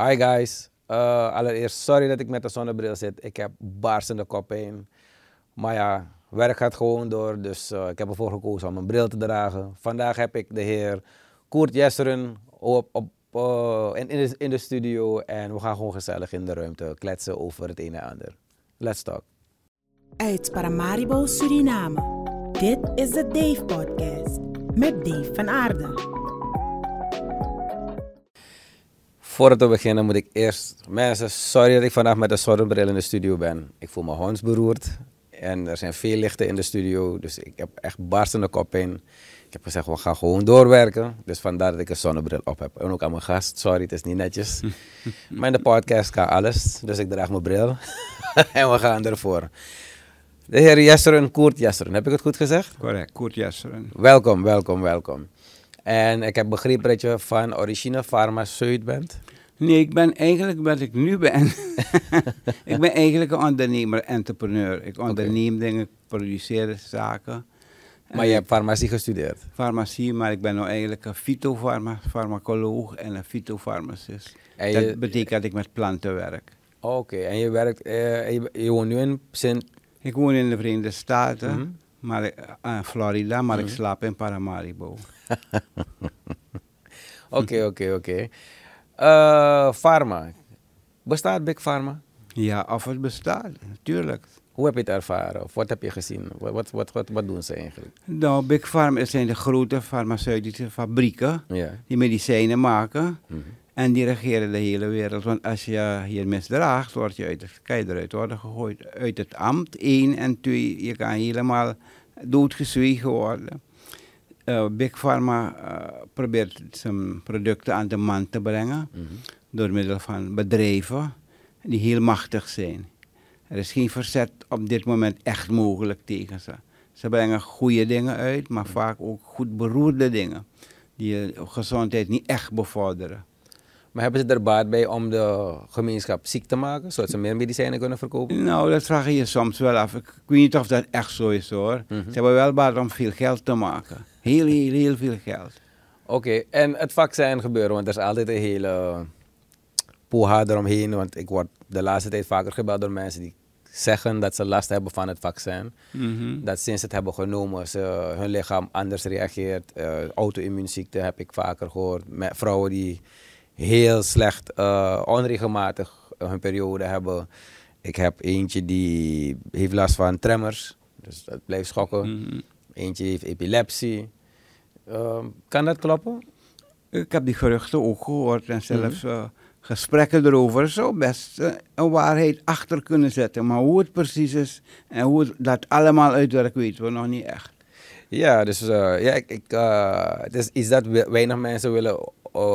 Hi guys. Uh, allereerst, sorry dat ik met de zonnebril zit. Ik heb barstende koppijn. Maar ja, werk gaat gewoon door. Dus uh, ik heb ervoor gekozen om een bril te dragen. Vandaag heb ik de heer Koert Jesseren op, op, uh, in, in, de, in studio. En we gaan gewoon gezellig in de ruimte kletsen over het een en ander. Let's talk. Uit Paramaribo, Suriname. Dit is de Dave Podcast met Dave van Aarde. Voordat we beginnen moet ik eerst... Mensen, sorry dat ik vandaag met een zonnebril in de studio ben. Ik voel me hondsberoerd. En er zijn veel lichten in de studio. Dus ik heb echt barstende kop in. Ik heb gezegd, we gaan gewoon doorwerken. Dus vandaar dat ik een zonnebril op heb. En ook aan mijn gast. Sorry, het is niet netjes. maar in de podcast kan alles. Dus ik draag mijn bril. en we gaan ervoor. De heer Jesseren, Koert Jesseren. Heb ik het goed gezegd? Correct, Koert Jesseren. Welkom, welkom, welkom. En ik heb begrepen dat je van Origine Farmaceut bent. Nee, ik ben eigenlijk wat ik nu ben. ik ben eigenlijk een ondernemer, entrepreneur. Ik onderneem okay. dingen, produceer zaken. Maar je hebt farmacie gestudeerd? Farmacie, maar ik ben nou eigenlijk een fytofarmacoloog en een fytofarmacist. En je, dat betekent dat ik met planten werk. Oké, okay. en je werkt, uh, je, je, woont nu in Sint... Ik woon in de Verenigde Staten, mm -hmm. Maar, uh, Florida, maar mm -hmm. ik mhm. slaap in Paramaribo. Oké, oké, oké. Uh, pharma. Bestaat Big Pharma? Ja, of het bestaat, natuurlijk. Hoe heb je het ervaren? Of wat heb je gezien? Wat, wat, wat, wat doen ze eigenlijk? Nou, Big Pharma zijn de grote farmaceutische fabrieken ja. die medicijnen maken. Mm -hmm. En die regeren de hele wereld. Want als je hier misdraagt, word je uit het, kan je eruit worden gegooid. Uit het ambt, één. En twee, je kan helemaal doodgezwegen worden. Uh, Big Pharma uh, probeert zijn producten aan de man te brengen. Mm -hmm. Door middel van bedrijven die heel machtig zijn. Er is geen verzet op dit moment echt mogelijk tegen ze. Ze brengen goede dingen uit, maar vaak ook goed beroerde dingen. Die je gezondheid niet echt bevorderen. Maar hebben ze er baat bij om de gemeenschap ziek te maken, zodat ze meer medicijnen kunnen verkopen? Nou, dat vraag je je soms wel af. Ik weet niet of dat echt zo is hoor. Mhm. Ze hebben wel baat om veel geld te maken. Heel, heel, heel veel geld. Oké, en het vaccin gebeuren, want er is altijd een hele poha eromheen. Want ik word de laatste tijd vaker gebeld door mensen die zeggen dat ze last hebben van het vaccin. Mhm. Dat sinds het hebben genomen, ze, hun lichaam anders reageert. Uh, Auto-immuunziekte heb ik vaker gehoord. Met vrouwen die heel slecht, uh, onregelmatig hun periode hebben. Ik heb eentje die heeft last van tremors, dus dat blijft schokken. Mhm. Eentje heeft epilepsie. Uh, kan dat kloppen? Ik heb die geruchten ook gehoord en zelfs uh, gesprekken erover. Zou best uh, een waarheid achter kunnen zetten. Maar hoe het precies is en hoe het, dat allemaal uitwerkt, weten we nog niet echt. Ja, dus ja, ik, ik, het is iets dat weinig mensen willen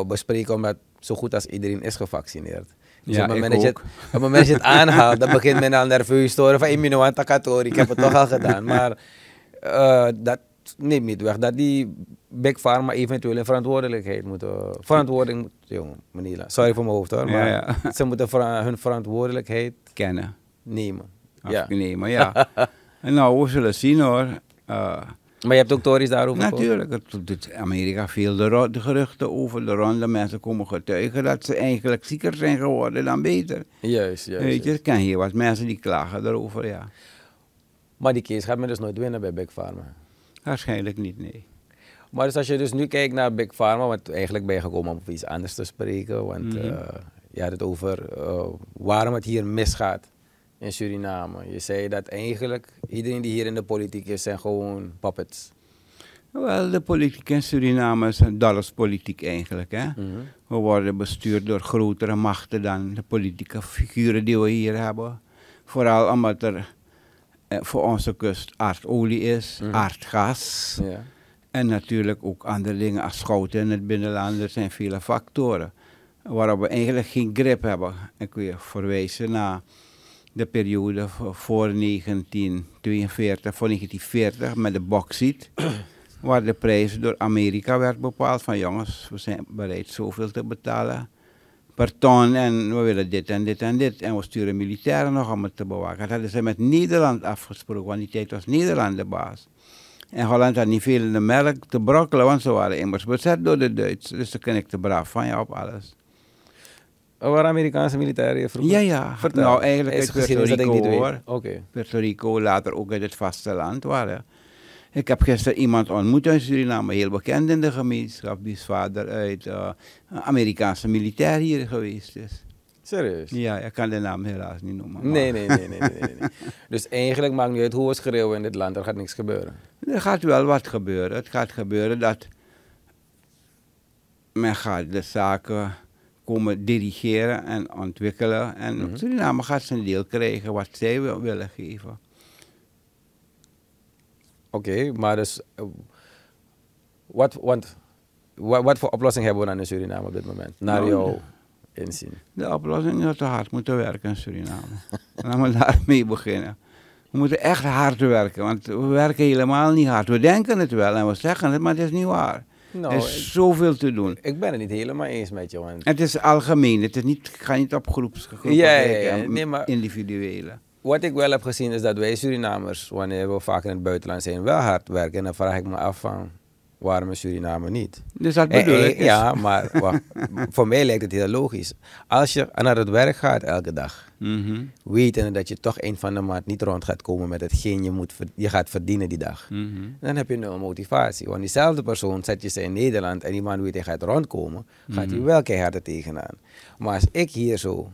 bespreken, omdat zo goed als iedereen is gevaccineerd. Dus ja, op, het moment dat je, het- op het moment dat je het aanhaalt, dan begint men al nerveus te worden van immunoantakatori. Ik heb het toch al gedaan. Maar uh, dat neemt niet weg dat die Big Pharma eventueel een verantwoordelijkheid moeten... Verantwoording... Jongen, meneer, sorry voor mijn hoofd hoor. Maar Ja, ja. ze moeten vera- hun verantwoordelijkheid Kennen. nemen. Ja. Ja. en nou, we zullen zien hoor. Uh, Maar je hebt ook Tories daarover natuurlijk, het Amerika veel de, geruchten over de ronde. Mensen komen getuigen dat ze eigenlijk zieker zijn geworden dan beter. Juist, juist. Weet je, ik ken hier wat mensen die klagen daarover, ja. Maar die case gaat men dus nooit winnen bij Big Pharma. Waarschijnlijk niet, nee. Maar dus als je dus nu kijkt naar Big Pharma, want eigenlijk ben je gekomen om over iets anders te spreken. Want eh, je had het over eh, waarom het hier misgaat in Suriname. Je zei dat eigenlijk iedereen die hier in de politiek is, zijn gewoon puppets. Wel, de politiek in Suriname is een dollarspolitiek eigenlijk, hè. Mhm. We worden bestuurd door grotere machten dan de politieke figuren die we hier hebben. Vooral omdat er eh, voor onze kust aardolie is, Mhm. aardgas Ja. en natuurlijk ook andere dingen als schouten in het binnenland. Er zijn vele factoren waarop we eigenlijk geen grip hebben. Ik wil je verwijzen naar de periode voor- voor 1942, voor 1940 met de bauxiet. waar de prijs door Amerika werd bepaald van jongens, we zijn bereid zoveel te betalen per ton en we willen dit en dit en dit. En we sturen militairen nog om het te bewaken. Dat hadden ze met Nederland afgesproken, want die tijd was Nederland de baas. En Holland had niet veel in de melk te brokkelen, want ze waren immers bezet door de Duitsers. Dus ik te braaf van je op alles. Waar Amerikaanse militairen hier vroeger? Ja, ja. Vertel. Nou, eigenlijk Is uit Puerto dat Rico, hoor. Puerto Rico, later ook uit het vasteland waren. Ik heb gisteren iemand ontmoet uit Suriname, heel bekend in de gemeenschap, wiens vader uit eh, Amerikaanse militair hier geweest is. Serieus? Ja, ik kan de naam helaas niet noemen. maar- Nee, nee, nee, nee, nee, nee, nee. Dus eigenlijk maakt niet uit hoe we schreeuwen in dit land, er gaat niks gebeuren. Er gaat wel wat gebeuren. Het gaat gebeuren dat men gaat de zaken komen dirigeren en ontwikkelen. En Mhm. Suriname gaat zijn deel krijgen wat zij wil- willen geven. Oké, maar dus, eh, wat, want, wat, wat voor oplossing hebben we dan in Suriname op dit moment? Naar Nou, jouw inzien. De oplossing is dat we hard moeten werken in Suriname. Laten we daarmee beginnen. We moeten echt hard werken, want we werken helemaal niet hard. We denken het wel en we zeggen het, maar het is niet waar. Nou, er is zoveel te doen. ik ben het niet helemaal eens met je, want Het is algemeen, het is niet, ik ga niet op groeps, groepen Ja, Nee, maar- individuele. wat ik wel heb gezien is dat wij Surinamers, wanneer we vaak in het buitenland zijn, wel hard werken. En dan vraag ik me af van, waarom in Suriname niet? Dus dat Eh, bedoel eh, ik. is- Ja, maar wacht, voor mij lijkt het heel logisch. Als je naar het werk gaat elke dag, Mhm, wetende dat je toch eind van de maand niet rond gaat komen met hetgeen je, moet, je gaat verdienen die dag. mhm. Dan heb je nul motivatie. Want diezelfde persoon zet je ze in Nederland en die man weet hij gaat rondkomen, gaat hij Mhm. wel keihard er tegenaan. Maar als ik hier zo,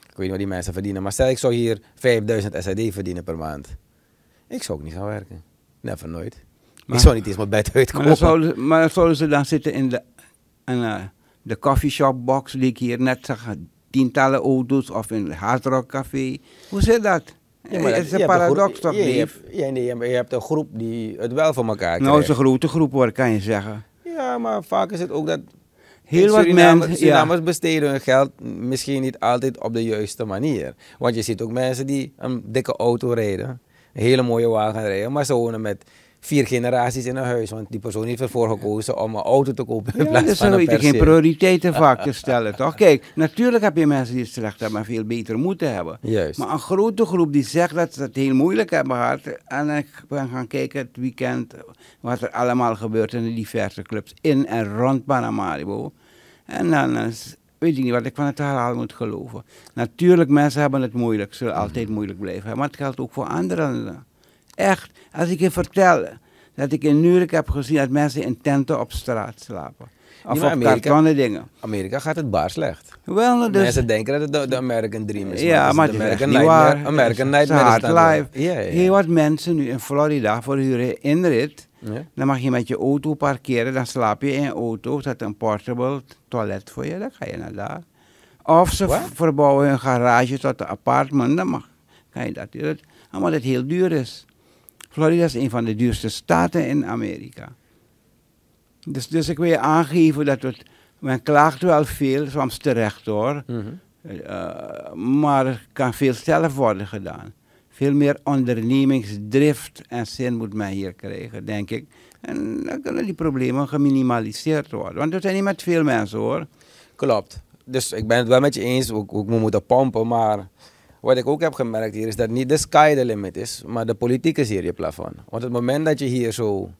ik weet niet wat die mensen verdienen, maar stel ik zou hier 5000 SAD verdienen per maand. Ik zou ook niet gaan werken. Never nooit. Maar- ik zou niet eens mijn bed Maar, uitkomen. dan zouden, maar zouden ze dan zitten in de, in, eh, de coffeeshop box die ik hier net zag. Tientallen auto's of in het Hard Rock Café. Hoe zit dat? Ja, maar het is een paradox toch, je, je hebt, ja, nee, maar je hebt een groep die het wel voor elkaar Nou, het is krijgt. een grote groep hoor, kan je zeggen. Ja, maar vaak is het ook dat Heel wat mensen... Surinamers Ja. besteden hun geld misschien niet altijd op de juiste manier. Want je ziet ook mensen die een dikke auto rijden, een hele mooie wagen rijden, maar ze wonen met vier generaties in een huis. Want die persoon heeft ervoor gekozen om een auto te kopen in Ja, plaats dus van dan een je geen prioriteiten vaak te stellen, toch? Kijk, natuurlijk heb je mensen die het slecht hebben en veel beter moeten hebben. Juist. Maar een grote groep die zegt dat ze het heel moeilijk hebben gehad. En ik ben gaan kijken het weekend wat er allemaal gebeurt in de diverse clubs in en rond Paramaribo. En dan eh, weet ik niet wat ik van het verhaal moet geloven. Natuurlijk, mensen hebben het moeilijk, zullen altijd moeilijk blijven. Maar het geldt ook voor anderen. Echt, als ik je vertel dat ik in Nurik heb gezien dat mensen in tenten op straat slapen. Of Ja, op Amerika- kartonnen dingen. Amerika gaat het baar slecht. Wel, dus, Mensen denken dat het de, de American Dream is. ja, maar het is American Nightmare. waar. American Nightmare life. Heel wat mensen nu in Florida voor hun inrit. Ja. Dan mag je met je auto parkeren, dan slaap je in je auto, zet een portable toilet voor je, dan ga je naar daar. Of ze verbouwen hun garage tot een appartement, dan mag, kan je dat doen. Omdat het heel duur is. Florida is een van de duurste staten in Amerika. Dus, dus ik wil je aangeven dat het, men klaagt wel veel, soms terecht hoor. Eh, maar er kan veel zelf worden gedaan. Veel meer ondernemingsdrift en zin moet men hier krijgen, denk ik. En dan kunnen die problemen geminimaliseerd worden. Want er zijn niet met veel mensen hoor. Klopt. Dus ik ben het wel met je eens, ook, ook we moeten pompen, maar wat ik ook heb gemerkt hier is dat niet de sky the limit is, maar de politiek is hier je plafond. Want het moment dat je hier zo,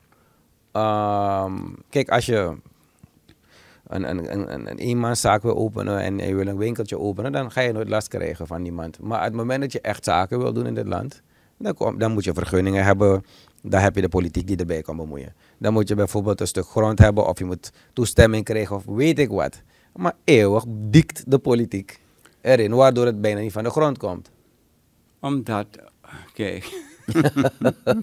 ehm, kijk als je een, een, een, een, een eenmanszaak wil openen en je wil een winkeltje openen, dan ga je nooit last krijgen van niemand. Maar het moment dat je echt zaken wil doen in dit land, dan, kom, dan moet je vergunningen hebben. Daar heb je de politiek die erbij kan bemoeien. Dan moet je bijvoorbeeld een stuk grond hebben of je moet toestemming krijgen of weet ik wat. Maar eeuwig dikt de politiek erin, waardoor het bijna niet van de grond komt. Omdat, kijk.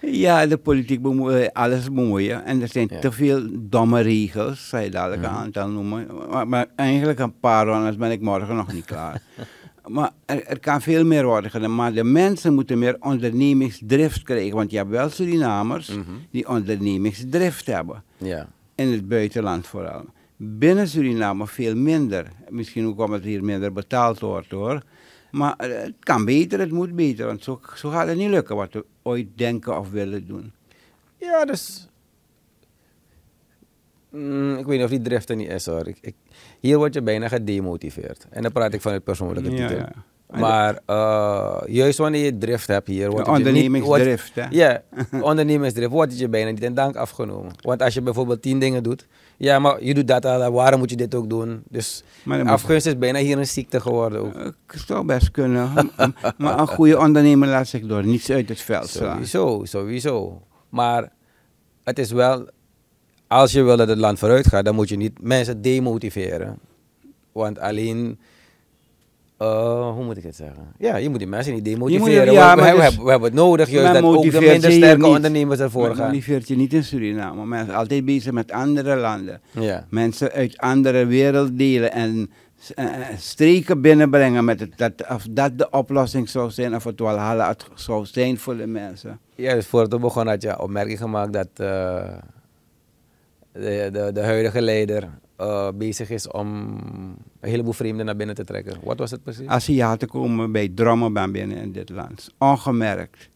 ja, de politiek bemoeien, alles bemoeien. En er zijn Ja. te veel domme regels, zou je dadelijk een aantal noemen. Maar, maar eigenlijk een paar, anders ben ik morgen nog niet klaar. maar er, er kan veel meer worden gedaan. Maar de mensen moeten meer ondernemingsdrift krijgen. Want je hebt wel Surinamers Mhm. die ondernemingsdrift hebben. Ja. In het buitenland vooral. Binnen Suriname veel minder. Misschien ook omdat hier minder betaald wordt hoor. Maar eh, het kan beter, het moet beter. Want zo, zo gaat het niet lukken wat we ooit denken of willen doen. Ja, dus. Mm, ik weet niet of die drift er niet is hoor. Ik, ik- hier word je bijna gedemotiveerd. En dan praat ik vanuit persoonlijke Ja, titel. ja. Maar eh, juist wanneer je drift hebt hier... wordt het ondernemingsdrift, Ja, ondernemingsdrift wordt het je bijna niet in dank afgenomen. Want als je bijvoorbeeld tien dingen doet... Ja, maar je doet dat al, waarom moet je dit ook doen? Dus afgunst is bijna hier een ziekte geworden ook. Eh, Het zou best kunnen. maar een goede ondernemer laat zich door niets uit het veld slaan. Sowieso, sowieso. Maar het is wel, als je wil dat het land vooruit gaat, dan moet je niet mensen demotiveren. Want alleen, eh, hoe moet ik het zeggen? Ja, je moet die mensen niet demotiveren. ja, we, hebben, dus- we hebben het nodig, juist dat ook de minder sterke ondernemers ervoor gaan. motiveert je niet in Suriname. Men is altijd bezig met andere landen. Ja. Mensen uit andere werelddelen en eh, streken binnenbrengen met het, dat, of dat de oplossing zou zijn of het Walhalla het zou zijn voor de mensen. ja, dus voor het begon had je opmerking gemaakt dat eh, de, de, de huidige leider eh, bezig is om een heleboel vreemden naar binnen te trekken. Wat was het precies? Aziaten komen bij drommen bij binnen in dit land. Ongemerkt.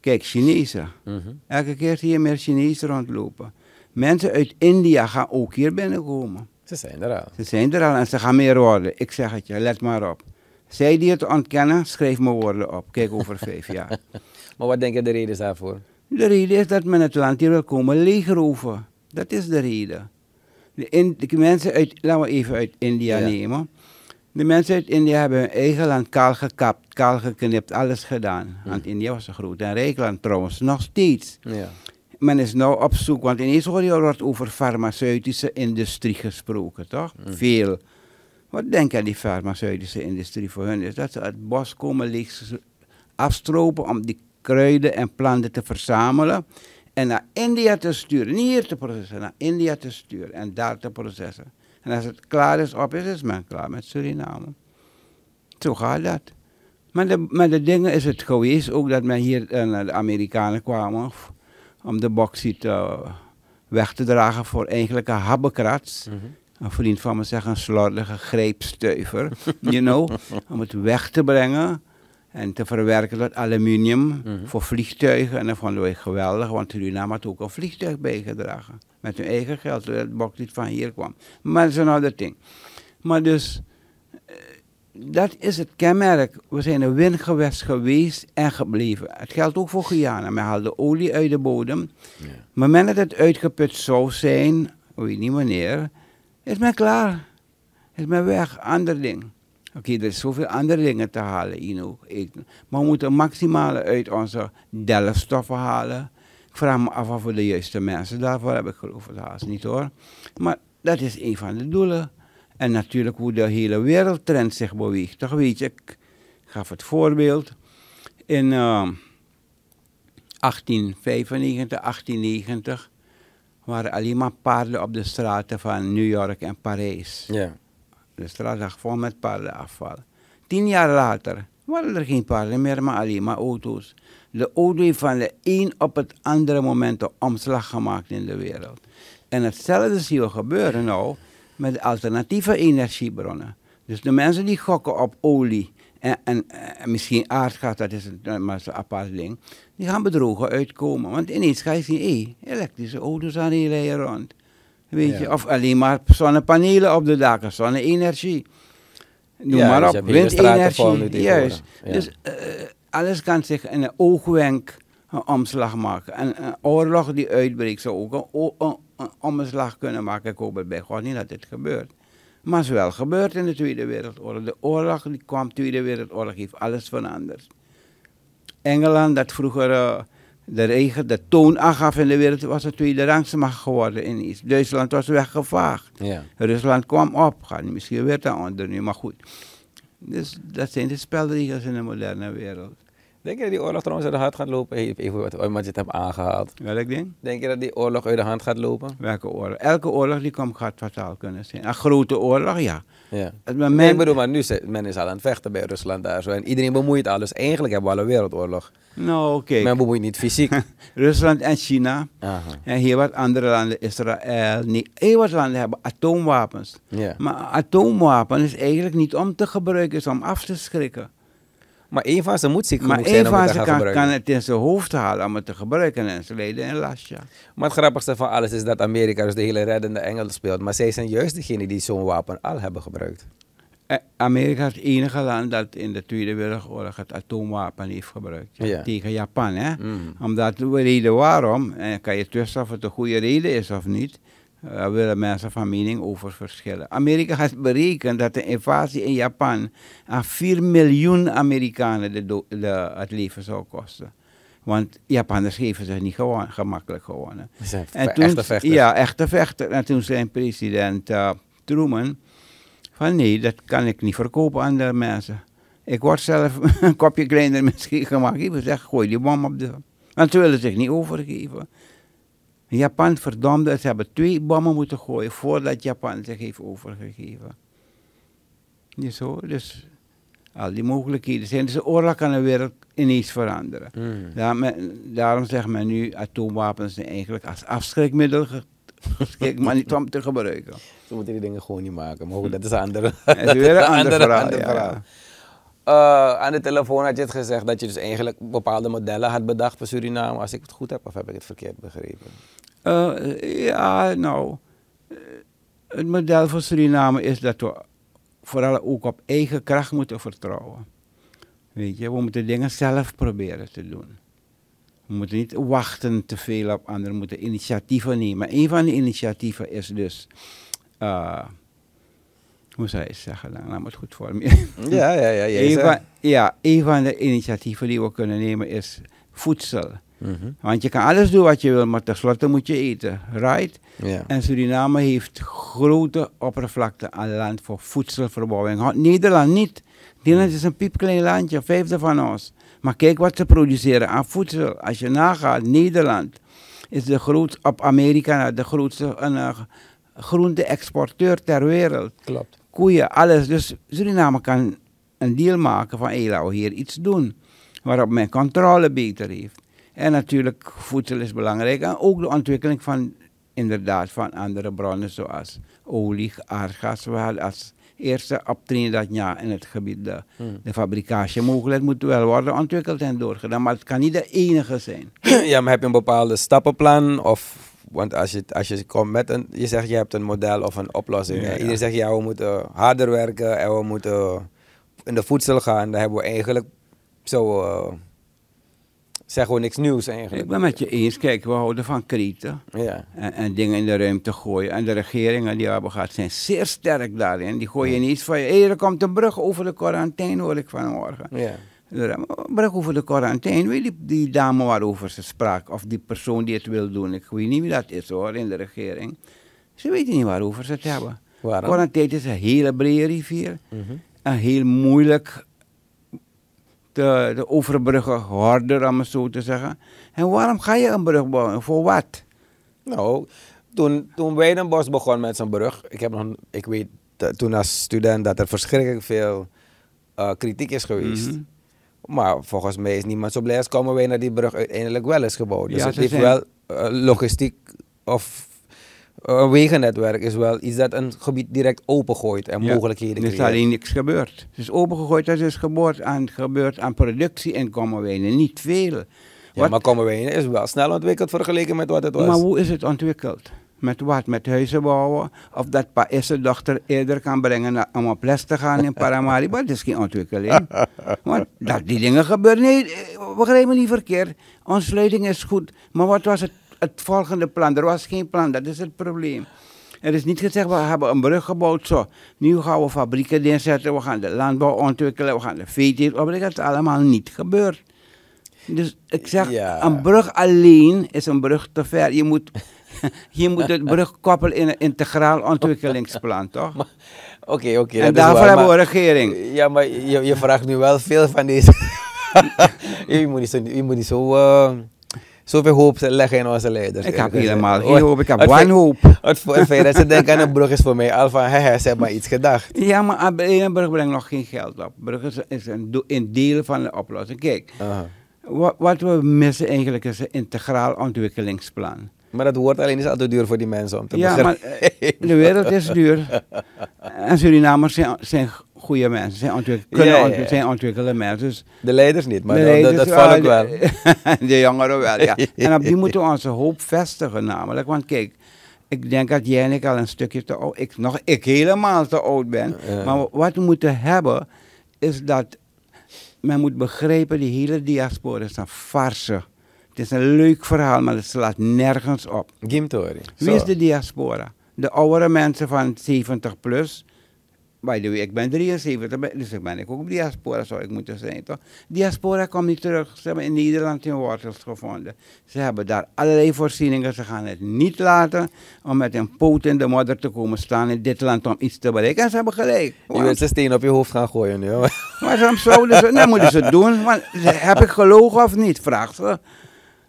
Kijk, Chinezen. Mhm. Elke keer zie je meer Chinezen rondlopen. Mensen uit India gaan ook hier binnenkomen. Ze zijn er al. Ze zijn er al en ze gaan meer worden. Ik zeg het je, let maar op. Zij die het ontkennen, schrijf mijn woorden op. Kijk over vijf jaar. Maar wat denk je de reden is daarvoor? De reden is dat men het land hier wil komen leegroven. Dat is de reden. De, in, de mensen uit, laten we even uit India Ja. nemen. De mensen uit India hebben hun eigen land kaal gekapt, kaal geknipt, alles gedaan. Want India was een groot en rijk land trouwens, nog steeds. Ja. Men is nou op zoek, want ineens hoor je wordt over farmaceutische industrie gesproken, toch? Veel. Wat denk je aan die farmaceutische industrie voor hun? Is dat ze het bos komen leeg afstropen om die kruiden en planten te verzamelen en naar India te sturen. Niet hier te processen, naar India te sturen en daar te processen. En als het klaar is, op is, is men klaar met Suriname. Zo gaat dat. Maar de, maar de dingen is het geweest ook dat men hier eh, naar de Amerikanen kwamen om de bauxiet eh, weg te dragen voor eigenlijk een habbekrats. Mhm. Een vriend van me zegt een slordige greepstuiver, you know, om het weg te brengen en te verwerken tot aluminium Mhm. voor vliegtuigen. En dat vonden wij geweldig, want Suriname had ook een vliegtuig bijgedragen. Met hun eigen geld, zodat het bauxiet van hier kwam. Maar dat is een ander ding. Maar dus, eh, dat is het kenmerk. We zijn een windgewest geweest en gebleven. Het geldt ook voor Guyana. Men haalde olie uit de bodem. Ja. Maar men dat het uitgeput zou zijn, weet niet wanneer, is men klaar. Is men weg, ander ding. Oké, er is zoveel andere dingen te halen, Ino. Ik, maar we moeten maximale uit onze delfstoffen halen. Ik vraag me af of we de juiste mensen daarvoor hebben. Ik geloof het haast niet hoor. Maar dat is een van de doelen. En natuurlijk hoe de hele wereldtrend zich beweegt. Toch weet je, ik gaf het voorbeeld. In eh, 1895, 1890 waren alleen maar paarden op de straten van New York en Parijs. Ja. De straat lag vol met paardenafval. Tien jaar later waren er geen paarden meer, maar alleen maar auto's. De auto heeft van de een op het andere moment een omslag gemaakt in de wereld. En hetzelfde zien we gebeuren nou met alternatieve energiebronnen. Dus de mensen die gokken op olie en, en, en misschien aardgas, dat is een, maar zo'n apart ding, die gaan bedrogen uitkomen. Want ineens ga je zien, hé, elektrische auto's aan die rijden rond. Weet je, of alleen maar zonnepanelen op de daken, zonne-energie. Noem Ja, maar dus op, windenergie. Juist. Ja. Dus eh, alles kan zich in een oogwenk een omslag maken. En een oorlog die uitbreekt zou ook een, een, een omslag kunnen maken. Ik hoop het bij God niet dat dit gebeurt. Maar het is wel gebeurd in de Tweede Wereldoorlog. De oorlog die kwam, Tweede Wereldoorlog, heeft alles veranderd. Engeland, dat vroeger de regen, de toon aangaf in de wereld, was de tweede rangsmacht geworden ineens. Duitsland was weggevaagd. Ja. Rusland kwam op, gaat misschien weer onder nu, maar goed. Dus dat zijn de spelregels in de moderne wereld. Denk je dat die oorlog trouwens uit de hand gaat lopen? Even wat je het hebt aangehaald. Welk ding? Denk je dat die oorlog uit de hand gaat lopen? Welke oorlog? Elke oorlog die komt gaat fataal kunnen zijn. Een grote oorlog, ja. Ja. Nee, ik bedoel, maar nu men is al aan het vechten bij Rusland daar zo. En iedereen bemoeit al. Dus eigenlijk hebben we al een wereldoorlog. nou oké. Men bemoeit niet fysiek. Rusland en China. Aha. En heel wat andere landen, Israël, niet. Heel wat landen hebben atoomwapens. Ja. Maar atoomwapen is eigenlijk niet om te gebruiken, is om af te schrikken. Maar één van ze moet ziek Maar zijn om het van te ze gaan kan, gebruiken. kan het in zijn hoofd halen om het te gebruiken en ze leden in last, ja. Maar het grappigste van alles is dat Amerika dus de hele reddende engel speelt. Maar zij zijn juist degene die zo'n wapen al hebben gebruikt. Eh, Amerika is het enige land dat in de Tweede Wereldoorlog het atoomwapen heeft gebruikt. Ja. Tegen Japan, hè? Mm. Omdat de reden waarom, en kan je twisten of het een goede reden is of niet, eh, daar willen mensen van mening over verschillen. Amerika heeft berekend dat de invasie in Japan aan 4 miljoen Amerikanen de de, het leven zou kosten. Want Japanners geven zich niet gewoon, gemakkelijk gewonnen. En toen, echte vechters. Ja, echte vechter. En toen zei president eh, Truman van nee, dat kan ik niet verkopen aan de mensen. Ik word zelf een kopje kleiner misschien gemaakt. Ik zeg, gooi die bom op de... Want ze willen zich niet overgeven. Japan verdomde, ze hebben twee bommen moeten gooien voordat Japan zich heeft overgegeven. Niet zo, dus al die mogelijkheden zijn. Dus de oorlog kan de wereld ineens veranderen. Mm. Men- daarom zegt men nu atoomwapens zijn eigenlijk als afschrikmiddel ge- geschikt, maar niet om te gebruiken. Ze moeten die dingen gewoon niet maken. Maar goed, dat is een andere, Dat is weer een ander verhaal. ander ja, verhaal. ja. Eh, aan de telefoon had je het gezegd dat je dus eigenlijk bepaalde modellen had bedacht voor Suriname. Als ik het goed heb, of heb ik het verkeerd begrepen? Eh, ja, nou, eh, het model voor Suriname is dat we vooral ook op eigen kracht moeten vertrouwen. Weet je, we moeten dingen zelf proberen te doen. We moeten niet wachten te veel op anderen, we moeten initiatieven nemen. Een van de initiatieven is dus, eh, hoe zou je het zeggen, dan, laat me het goed voor me. Ja, ja, ja. Een van, ja, een van de initiatieven die we kunnen nemen is voedsel. Mhm. Want je kan alles doen wat je wil, maar tenslotte moet je eten, right? ja. En Suriname heeft grote oppervlakte aan land voor voedselverbouwing. Nederland niet. Nederland is een piepklein landje, vijfde van ons. Maar kijk wat ze produceren aan voedsel. Als je nagaat, Nederland is de groot, op Amerika de grootste uh, groente-exporteur ter wereld. Klopt. Koeien, alles. Dus Suriname kan een deal maken van, hé, laten we hier iets doen. Waarop men controle beter heeft. En natuurlijk, voedsel is belangrijk. En ook de ontwikkeling van, inderdaad, van andere bronnen zoals olie, aardgas. We hadden als eerste op Trinidad ja, in het gebied de, Hmm. de fabricatiemogelijkheid moet wel worden ontwikkeld en doorgedaan. Maar het kan niet de enige zijn. ja, maar heb je een bepaalde stappenplan? Of, want als je, als je komt met een, je zegt je hebt een model of een oplossing. Ja. Iedereen zegt ja, we moeten harder werken en we moeten in de voedsel gaan. Dan hebben we eigenlijk zo, eh, zeggen we niks nieuws eigenlijk. Ik ben met je eens. Kijk, we houden van kreten. Ja. en, en dingen in de ruimte gooien. En de regeringen die we hebben gehad zijn zeer sterk daarin. Die gooien niet van je, hé, er komt een brug over de quarantaine, hoor ik vanmorgen. Ja. Een brug over de quarantaine, weet die, die dame waarover ze sprak, of die persoon die het wil doen. Ik weet niet wie dat is hoor, in de regering. Ze weten niet waarover ze het hebben. Waarom? Quarantaine is een hele brede rivier. Mhm. En heel moeilijk te, te overbruggen, harder om het zo te zeggen. En waarom ga je een brug bouwen? Voor wat? Nou, toen, toen Weidenbos begon met zijn brug, ik, heb nog, ik weet toen als student dat er verschrikkelijk veel eh, kritiek is geweest. Mhm. Maar volgens mij is niemand zo blij als komen wij naar die brug uiteindelijk wel is gebouwd. Dus Ja, het heeft zijn- wel eh, logistiek of een wegennetwerk is wel iets dat een gebied direct opengooit en Ja, mogelijkheden Er is creëert. alleen niks gebeurd. Het is opengegooid, het is gebeurd aan, gebeurd aan productieinkomen weinig, niet veel. Ja, Wat- maar Kommerwijnen is wel snel ontwikkeld vergeleken met wat het was. Maar hoe is het ontwikkeld? Met wat? Met huizen bouwen? Of dat pa is zijn dochter eerder kan brengen naar, om op les te gaan in Paramaribo? Dat is geen ontwikkeling. Want dat die dingen gebeuren. Nee, eh, begrijp me niet verkeerd. Ontsluiting is goed. Maar wat was het, het volgende plan? Er was geen plan, dat is het probleem. Er is niet gezegd, we hebben een brug gebouwd, zo. Nu gaan we fabrieken neerzetten, we gaan de landbouw ontwikkelen, we gaan de veeteelt opbrengen. Dat is allemaal niet gebeurd. Dus ik zeg, Ja. een brug alleen is een brug te ver. Je moet, je moet het brug koppelen in een integraal ontwikkelingsplan, toch? Oké, oké. en daarvoor waar, hebben we een regering. Ja, maar je, je vraagt nu wel veel van deze. je moet niet zo, je moet niet zo, eh, zoveel hoop leggen in onze leiders. Ik heb helemaal geen hoop, ik heb wanhoop. Het, het feit dat ze denken aan een brug is voor mij al van, ze hebben maar iets gedacht. Ja, maar een brug brengt nog geen geld op. Brug is, is een, een deel van de oplossing. Kijk, wat, wat we missen eigenlijk is een integraal ontwikkelingsplan. Maar dat woord alleen is altijd duur voor die mensen om te Ja, maar begrijpen. eh, de wereld is duur. En Surinamers zijn, zijn goede mensen, zijn, ontwik kunnen Ja, ja, zijn ontwikkelde mensen. Dus De leiders niet, maar dat, dat ja, val ik wel. De, jongeren wel, ja. En op die moeten we onze hoop vestigen namelijk. Want kijk, Ik denk dat jij en ik al een stukje te oud, ik, nog, ik helemaal te oud ben. Maar wat we moeten hebben, is dat men moet begrijpen, die hele diaspora is een farce. Het is een leuk verhaal, maar het slaat nergens op. Gimtori. Wie is de diaspora? De oudere mensen van 70 plus. By the way, ik ben 73, ben- dus ik ben ik ook diaspora, zou ik moeten zijn, toch? Diaspora komt niet terug. Ze hebben in Nederland hun wortels gevonden. Ze hebben daar allerlei voorzieningen. Ze gaan het niet laten om met een poot in de modder te komen staan in dit land om iets te bereiken. En ze hebben gelijk. Je wilt ze steen op je hoofd gaan gooien nu. hoor. Maar waarom zouden ze, nou moeten ze het doen. Want, heb ik gelogen of niet? Vraagt ze.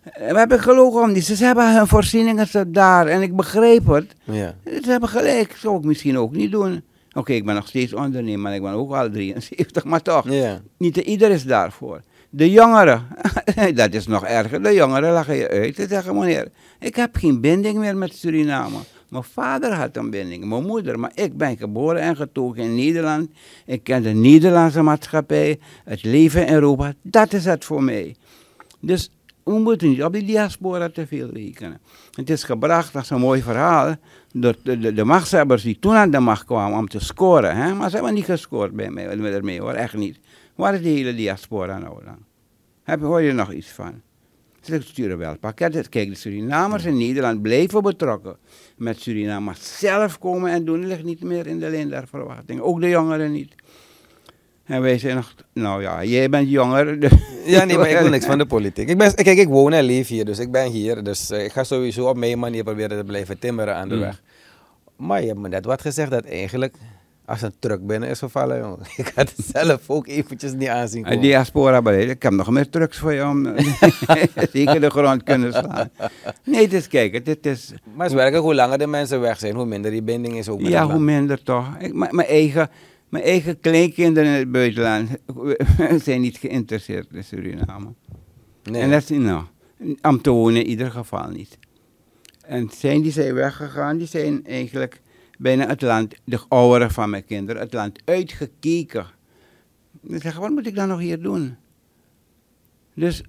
Eh, Heb ik gelogen of niet? Ze hebben hun voorzieningen daar en ik begreep het. Ja. Ze hebben gelijk, zou ik misschien ook niet doen. Oké, ik ben nog steeds ondernemer, maar ik ben ook al 73, maar toch. Niet ieder is daarvoor. De jongeren, dat is nog erger. De jongeren lachen je uit. Ze zeggen, meneer, ik heb geen binding meer met Suriname. Mijn vader had een binding, mijn moeder. Maar ik ben geboren en getogen in Nederland. Ik ken de Nederlandse maatschappij, het leven in Europa. Dat is het voor mij. Dus we moeten niet op die diaspora te veel rekenen. Het is gebracht als een mooi verhaal de, de, de machtshebbers die toen aan de macht kwamen om te scoren. Hè? Maar ze hebben niet gescoord bij mij, ermee hoor, echt niet. Waar is die hele diaspora nou dan? Heb, hoor je er nog iets van? Ze sturen wel pakketten. Kijk, de Surinamers in Nederland blijven betrokken met Suriname. Maar zelf komen en doen ligt niet meer in de lijn der verwachting. Ook de jongeren niet. En wij zijn nog, nou ja, jij bent jonger. dus- Ja, nee, maar ik wil niks van de politiek. Ik ben, kijk, ik woon en leef hier, dus ik ben hier. Dus eh, ik ga sowieso op mijn manier proberen te blijven timmeren aan de Mm. weg. Maar je hebt me net wat gezegd dat eigenlijk als een truck binnen is gevallen, jongen. Ik had het zelf ook eventjes niet aanzien En komen. diaspora beleid. Ik heb nog meer trucks voor je om zeker de grond kunnen slaan. Nee, is, kijk, het, het is, Maar het is werkelijk, hoe langer de mensen weg zijn, hoe minder die binding is ook met ja, hoe minder toch. Ik, mijn eigen, mijn eigen kleinkinderen in het buitenland zijn niet geïnteresseerd in Suriname. Nee. En dat is, nou, om te wonen in ieder geval niet. En zijn die zijn weggegaan, die zijn eigenlijk bijna het land, de ouderen van mijn kinderen, het land uitgekeken. Die zeggen, wat moet ik dan nog hier doen? Dus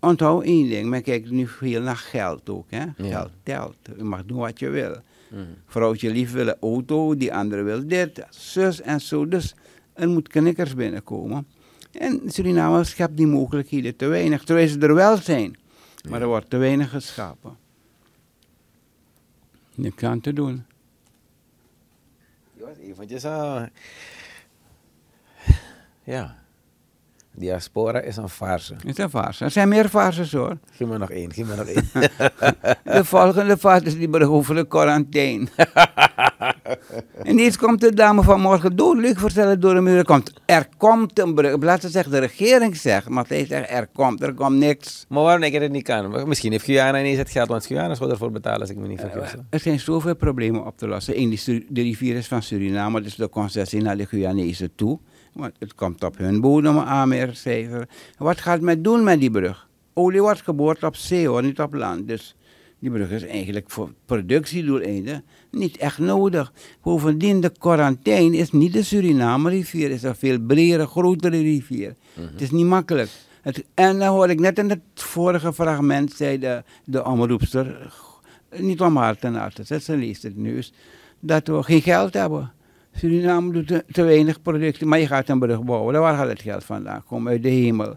onthoud één ding, men kijkt nu veel naar geld ook. Hè? Geld telt, je mag doen wat je wil. Mhm. Vrouwtje lief wil een auto, die andere wil dit, zus en zo. Dus er moet knikkers binnenkomen. En Suriname schept die mogelijkheden te weinig, terwijl ze er wel zijn. Maar er wordt te weinig geschapen. Niks aan te doen. Je was eventjes ah. Ja. Diaspora is een farce. Het is een farce. Er zijn meer farces hoor. Geef me nog één, geef me nog één. De volgende farce is die de quarantaine. en eens komt de dame vanmorgen doodleuk vertellen door de muur. Er komt, er komt een brug. Laat ze zeggen, de regering zegt. Maar zij zegt, er komt, er komt niks. maar waarom ik het niet kan? Misschien heeft Guyana ineens het geld, want Guyana zou ervoor betalen als ik me niet vergis. hoor. Er zijn zoveel problemen op te lossen. Eén, de rivier is van Suriname, dus de concessie naar de Guyanese toe. Want het komt op hun bodem aan meer. Wat gaat men doen met die brug? Olie wordt geboord op zee hoor, niet op land. Dus die brug is eigenlijk voor productiedoeleinden niet echt nodig. Bovendien, de quarantaine is niet de Suriname-rivier, het is een veel bredere, grotere rivier. Het is niet makkelijk. Het, en dan hoor ik net in het vorige fragment, zei de, de omroepster, niet om haar ten harte, zet, ze leest het nieuws, dat we geen geld hebben. Suriname doet te, te weinig productie, maar je gaat een brug bouwen. Waar gaat het geld vandaan komen? Uit de hemel.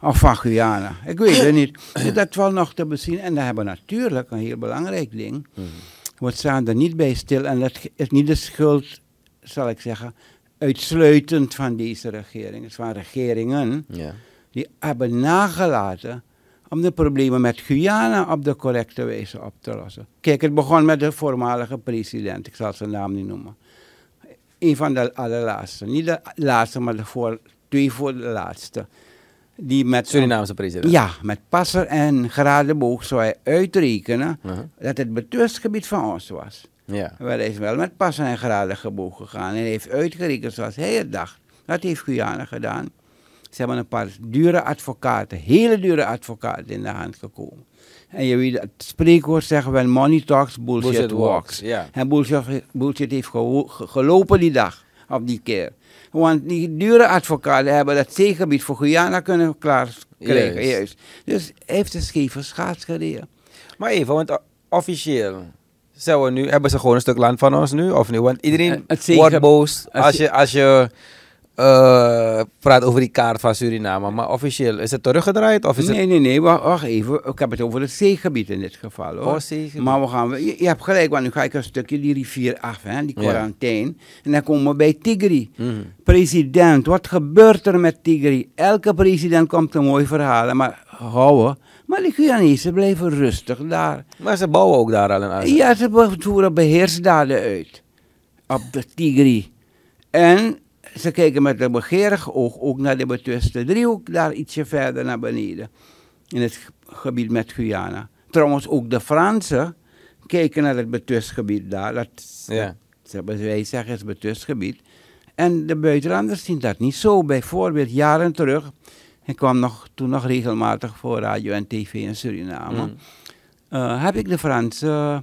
Of van Guyana. Ik weet het niet. Dus dat valt nog te bezien. En dan hebben we natuurlijk een heel belangrijk ding. We staan er niet bij stil. En dat is niet de schuld, zal ik zeggen, uitsluitend van deze regering. Het zijn regeringen Ja. die hebben nagelaten om de problemen met Guyana op de correcte wijze op te lossen. Kijk, het begon met de voormalige president, ik zal zijn naam niet noemen. Een van de allerlaatste, niet de laatste, maar de voor, twee voor de laatste. Die met Surinaamse president. Ja, met passer en geradenboog zou hij uitrekenen Uh-huh. dat het betwistgebied van ons was. Ja. Maar hij is wel met passer en geradenboog gegaan en heeft uitgerekend zoals hij het dacht. Dat heeft Guyana gedaan. Ze hebben een paar dure advocaten, hele dure advocaten in de hand gekomen. En je weet, het spreekwoord zeggen when money talks, bullshit, Bullshit walks. En bullshit, bullshit heeft gelopen die dag, op die keer. Want die dure advocaten hebben dat zeegebied voor Guyana kunnen klaarkrijgen. Juist. Juist. Dus heeft een scheve schaats gereden. Maar even, want o- officieel zijn we nu, hebben ze gewoon een stuk land van ons nu, of niet? Want Eh, iedereen het zegen- wordt boos als je, als je eh, praat over die kaart van Suriname. Maar officieel, is het teruggedraaid? Of is Nee, het... nee, nee, wacht, wacht even. Ik heb het over het zeegebied in dit geval. Hoor. Oh, zeegebied. Maar we gaan, je, je hebt gelijk, want nu ga ik een stukje die rivier af, hè, die Ja. quarantaine. En dan komen we bij Tigri. Mhm. President, wat gebeurt er met Tigri? Elke president komt een mooi verhaal, maar houden. Maar de Guyanese blijven rustig daar. Maar ze bouwen ook daar al een aan. Ja, ze voeren beheersdaden uit op de Tigri. En ze kijken met een begeerig oog ook naar de betwiste driehoek, daar ietsje verder naar beneden. In het ge- gebied met Guyana. Trouwens, ook de Fransen kijken naar het betwistgebied daar. Dat, Ja. dat, wij zeggen het betwistgebied. En de buitenlanders zien dat niet zo. Bijvoorbeeld, jaren terug, ik kwam nog, toen nog regelmatig voor radio en tv in Suriname. Mhm. Eh, heb ik de Franse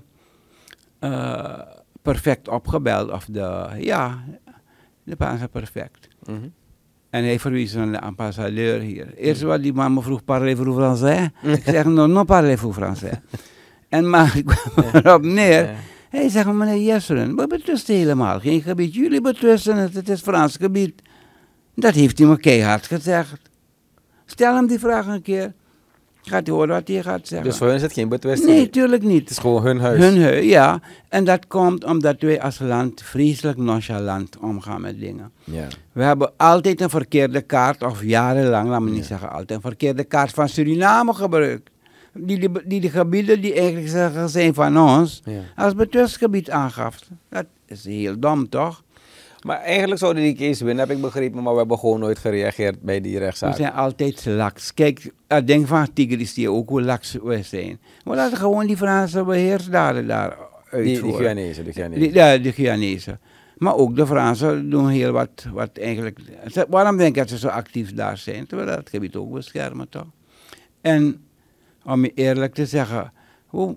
eh, perfect opgebeld. Of de, ja, de Franse perfect. Mhm. En hij verwies naar de ambassadeur hier. Eerst wat die man me vroeg, parlez-vous français? ik zeg, non, non parlez-vous français. en maar ik kwam erop neer. Ja. Hij zegt, meneer Jesseren, we betwisten helemaal geen gebied. Jullie betwisten het, het is Frans gebied. Dat heeft hij me keihard gezegd. Stel hem die vraag een keer. Gaat horen wat hij gaat zeggen. Dus voor hen is het geen betwisting. nee, tuurlijk niet. Het is gewoon hun huis. Hun huis, ja. En dat komt omdat wij als land vreselijk nonchalant omgaan met dingen. Ja. We hebben altijd een verkeerde kaart, of jarenlang, laat me niet zeggen altijd, een verkeerde kaart van Suriname gebruikt. Die, die, die de gebieden die eigenlijk zeggen zijn van ons, Ja. als betwistgebied aangaf. Dat is heel dom, toch? Maar eigenlijk zouden die case winnen, heb ik begrepen. Maar we hebben gewoon nooit gereageerd bij die We rechtszaak. zijn altijd laks. Kijk, ik denk van Tigris die ook hoe laks we zijn. We laten gewoon die Franse beheersdaden daar Die, die uitvoeren. Guyanese, de Guyanese. Die, ja, de Guyanese. Maar ook de Fransen doen heel wat, wat eigenlijk... Waarom denk ik dat ze zo actief daar zijn? Terwijl dat gebied ook beschermen, toch? En om je eerlijk te zeggen... We,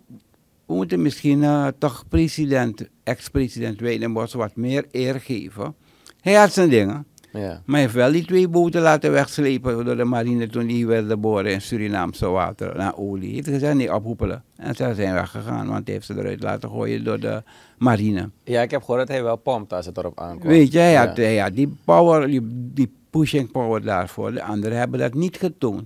we moeten misschien eh, toch president, ex-president Weidenbos wat meer eer geven. Hij had zijn dingen. Ja. Maar hij heeft wel die twee boten laten wegslepen door de marine toen die wilden boren in Surinaamse water naar olie. Hij heeft gezegd nee, ophoepelen. En ze zijn weggegaan, want hij heeft ze eruit laten gooien door de marine. ja, ik heb gehoord dat hij wel pompt als het erop aankomt. Weet je, hij Ja. had, hij had die power, die, die pushing power daarvoor. De anderen hebben dat niet getoond.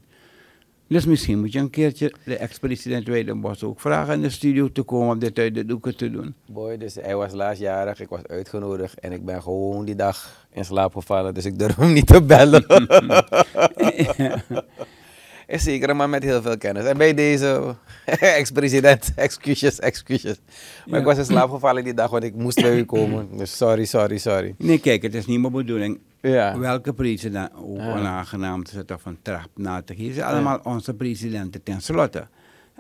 Dus misschien moet je een keertje de ex-president Weidenbos ook vragen in de studio te komen om dit uit de doeken te doen. Boy, dus hij was laatstjarig, ik was uitgenodigd en ik ben gewoon die dag in slaap gevallen, dus ik durf hem niet te bellen. Is zeker man met heel veel kennis. En bij deze ex-president, excuses, excuses. Maar ik Ja. was in slaap gevallen die dag, want ik moest bij u komen. Dus sorry, sorry, sorry. Nee, kijk, het is niet mijn bedoeling Ja. welke president ook Ja. onaangenaam te zetten of een trap na te geven. Ze zijn allemaal onze presidenten tenslotte.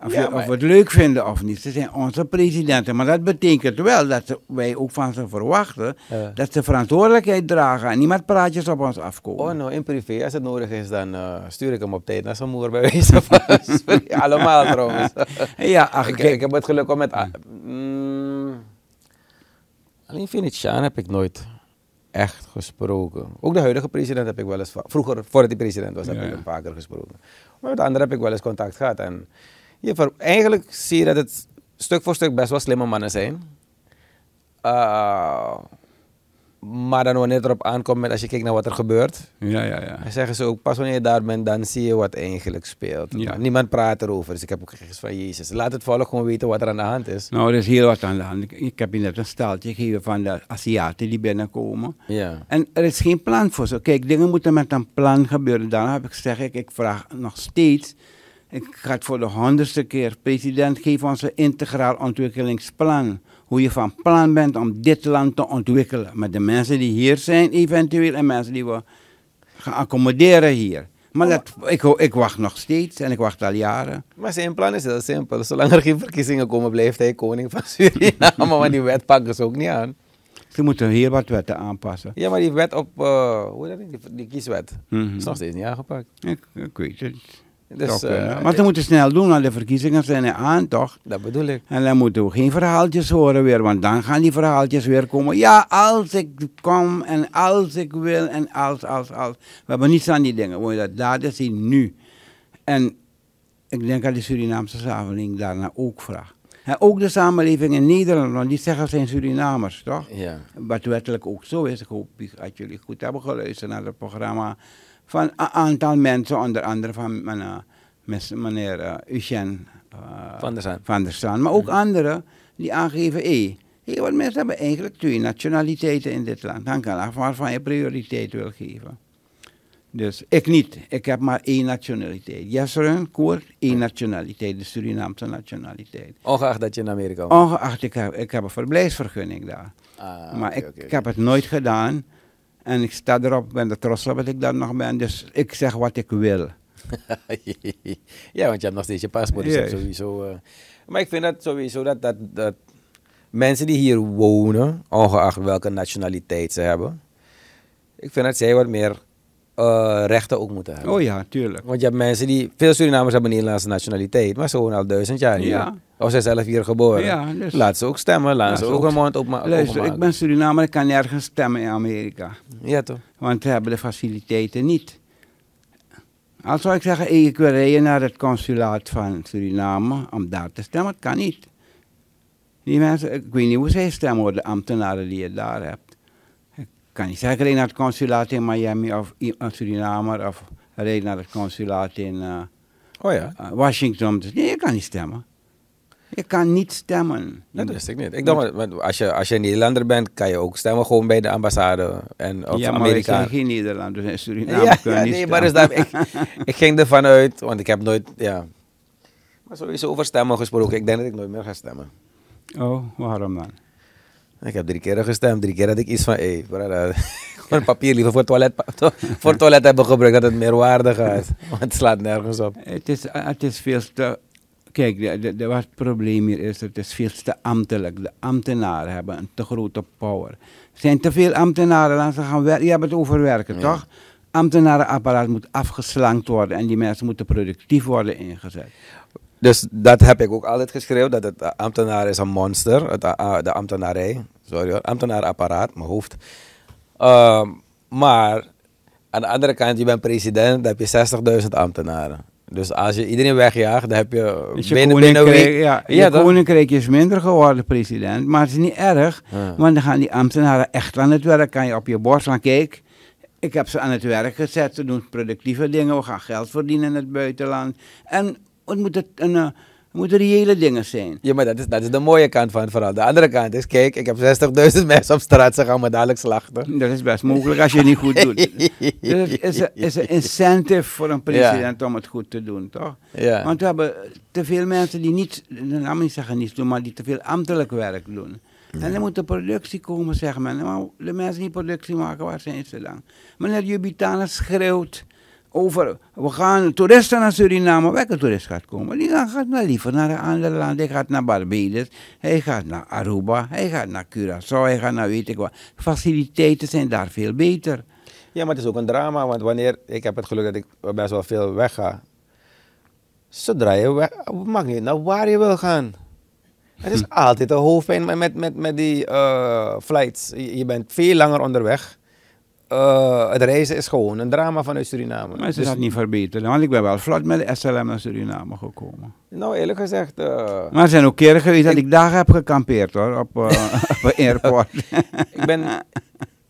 Of, Ja, of we het leuk vinden of niet, ze zijn onze presidenten. Maar dat betekent wel dat ze- wij ook van ze verwachten Ja. dat ze verantwoordelijkheid dragen en niet met praatjes op ons afkomen. Oh nou, in privé, als het nodig is, dan eh, stuur ik hem op tijd naar zijn moeder bij wijze van. Allemaal trouwens. Ja, ach, ik, ik heb het geluk om met... ah, mm, alleen Venetiaan heb ik nooit echt gesproken. Ook de huidige president heb ik wel eens... Vroeger, voordat hij president was, heb Ja, ik ja. hem vaker gesproken. Maar met anderen heb ik wel eens contact gehad. En je eigenlijk zie je dat het stuk voor stuk best wel slimme mannen zijn. Uh, maar dan wanneer het erop aankomt, met als je kijkt naar wat er gebeurt... ja, ja, ja. Dan zeggen ze ook, pas wanneer je daar bent, dan zie je wat eigenlijk speelt. Ja. Niemand praat erover. Dus ik heb ook gezegd van Jezus, laat het volk gewoon weten wat er aan de hand is. Nou, er is heel wat aan de hand. Ik, ik heb je net een staaltje gegeven van de Aziaten die binnenkomen. Ja. En er is geen plan voor ze. Kijk, dingen moeten met een plan gebeuren. Daarom heb ik gezegd, ik, ik vraag nog steeds, ik ga het voor de honderdste keer, president, geef ons een integraal ontwikkelingsplan. Hoe je van plan bent om dit land te ontwikkelen. Met de mensen die hier zijn eventueel en mensen die we gaan accommoderen hier. Maar dat, ik, ik wacht nog steeds en ik wacht al jaren. Maar zijn plan is heel simpel. Zolang er geen verkiezingen komen, blijft hij koning van Suriname. maar die wet pakken ze ook niet aan. Ze moeten heel wat wetten aanpassen. Ja, maar die wet op, eh, hoe heet dat? Die, die kieswet, Mhm. is nog steeds niet aangepakt. ik, ik weet het. Dus maar ze moeten snel doen, want de verkiezingen zijn er aan, toch? dat bedoel ik. En dan moeten we geen verhaaltjes horen weer, want dan gaan die verhaaltjes weer komen. Ja, als ik kom en als ik wil en als, als, als. We hebben niets aan die dingen. We moeten dat daden zien nu. En ik denk dat de Surinaamse samenleving daarna ook vraagt. En ook de samenleving in Nederland, want die zeggen zijn Surinamers, toch? Ja. Wat wettelijk ook zo is. Ik hoop dat jullie goed hebben geluisterd naar het programma van een aantal mensen, onder andere van meneer, meneer uh, Eugène uh, van der Saan. Van der Saan. Maar ook anderen die aangeven, hé, hey, wat mensen hebben eigenlijk twee nationaliteiten in dit land. Dan kan af waarvan je prioriteit wil geven. Dus ik niet. Ik heb maar één nationaliteit. Jesseren, Koert, één nationaliteit. De Surinaamse nationaliteit. Ongeacht dat je in Amerika woont? Ongeacht, ik heb, ik heb een verblijfsvergunning daar. Ah, maar ik, ik heb het nooit gedaan. En ik sta erop, ben er trots op dat ik dat nog ben. Dus ik zeg wat ik wil. ja, want je hebt nog steeds je paspoort. Dus sowieso, eh, maar ik vind dat sowieso dat, dat, dat mensen die hier wonen, ongeacht welke nationaliteit ze hebben, ik vind dat zij wat meer eh, rechten ook moeten hebben. Oh ja, tuurlijk. Want je hebt mensen die, veel Surinamers hebben een Nederlandse nationaliteit, maar ze wonen al duizend jaar hier. Ja. Of zijn zelf hier geboren. Ja, dus- Laat ze ook stemmen, laat ze ze ook een mond opma Luister, openmaken. ik ben Surinamer, ik kan nergens stemmen in Amerika. Ja toch? Want we hebben de faciliteiten niet. Als zou ik zeggen, ik wil rijden naar het consulaat van Suriname om daar te stemmen, kan niet. Die mensen, ik weet niet hoe zij stemmen de ambtenaren die je daar hebt. Ik kan niet zeggen, rijd naar het consulaat in Miami of een Surinamer of rijd naar het consulaat in eh, Oh ja, eh, Washington. Dus nee, je kan niet stemmen. Je kan niet stemmen. dat wist ik niet. Ik dacht, maar- maar als je, als je Nederlander bent, kan je ook stemmen gewoon bij de ambassade en, of ja, maar Amerika. zijn geen Nederlanders in Suriname. Ja, kunnen ja, niet nee, maar dus stemmen. daar, ik, ik ging ervan uit, want ik heb nooit, ja. Maar sowieso over stemmen gesproken, ik denk dat ik nooit meer ga stemmen. Oh, waarom dan? Ik heb drie keer gestemd, drie keer had ik iets van, hé, hey, gewoon papier liever voor toilet, voor toilet hebben gebruikt, dat het meer waarde gaat. Want het slaat nergens op. Het is, het is veel te. Kijk, de, de, de- wat het probleem hier is, het is veel te ambtelijk. De ambtenaren hebben een te grote power. Er zijn te veel ambtenaren, laten ze gaan werken. Je hebt het over werken, Ja. toch? Ambtenarenapparaat moet afgeslankt worden en die mensen moeten productief worden ingezet. Dus dat heb ik ook altijd geschreven, dat het ambtenaar is een monster, het, uh, uh, de ambtenarij, sorry hoor, ambtenaarapparaat, mijn hoofd. Ehm, maar aan de andere kant, je bent president, dan heb je 60.000 ambtenaren. Dus als je iedereen wegjaagt, dan heb je Dus je binnen, binnen een koninkrijk, week... ja, je Ja, koninkrijk is minder geworden, president. Maar het is niet erg, Ja. want dan gaan die ambtenaren echt aan het werk. Kan je op je borst gaan kijken. Ik heb ze aan het werk gezet. Ze doen productieve dingen. We gaan geld verdienen in het buitenland. En het moeten, een, eh, het moeten reële dingen zijn. Ja, maar dat is, dat is de mooie kant van het verhaal. De andere kant is, kijk, ik heb 60.000 mensen op straat, ze gaan me dadelijk slachten. Dat is best mogelijk als je het niet goed doet. Dus het is een, is een incentive voor een president om het goed te doen, toch? Ja. Want we hebben te veel mensen die niet, laat me niet zeggen niets doen, maar die te veel ambtelijk werk doen. En er moet een productie komen, men. Maar de mensen die productie maken, waar zijn ze dan? Meneer Jubitana schreeuwt over, we gaan toeristen naar Suriname. Welke toerist gaat komen? Die gaat, naar liever naar een ander land. Hij gaat naar Barbados, hij gaat naar Aruba, hij gaat naar Curaçao, hij gaat naar weet ik wat. Faciliteiten zijn daar veel beter. Ja, maar het is ook een drama, want wanneer, ik heb het geluk dat ik best wel veel wegga. Zodra je weg, maakt niet naar waar je wil gaan. Het is altijd een hoofdpijn met, met, met, met die eh, flights. Je bent veel langer onderweg. Eh, het reizen is gewoon een drama vanuit Suriname. Maar ze Dus- dat niet verbeteren, want ik ben wel vlot met de SLM naar Suriname gekomen. Nou, eerlijk gezegd, eh, Maar er zijn ook keren geweest dat ik dagen heb gekampeerd hoor, op, op een airport. ik ben...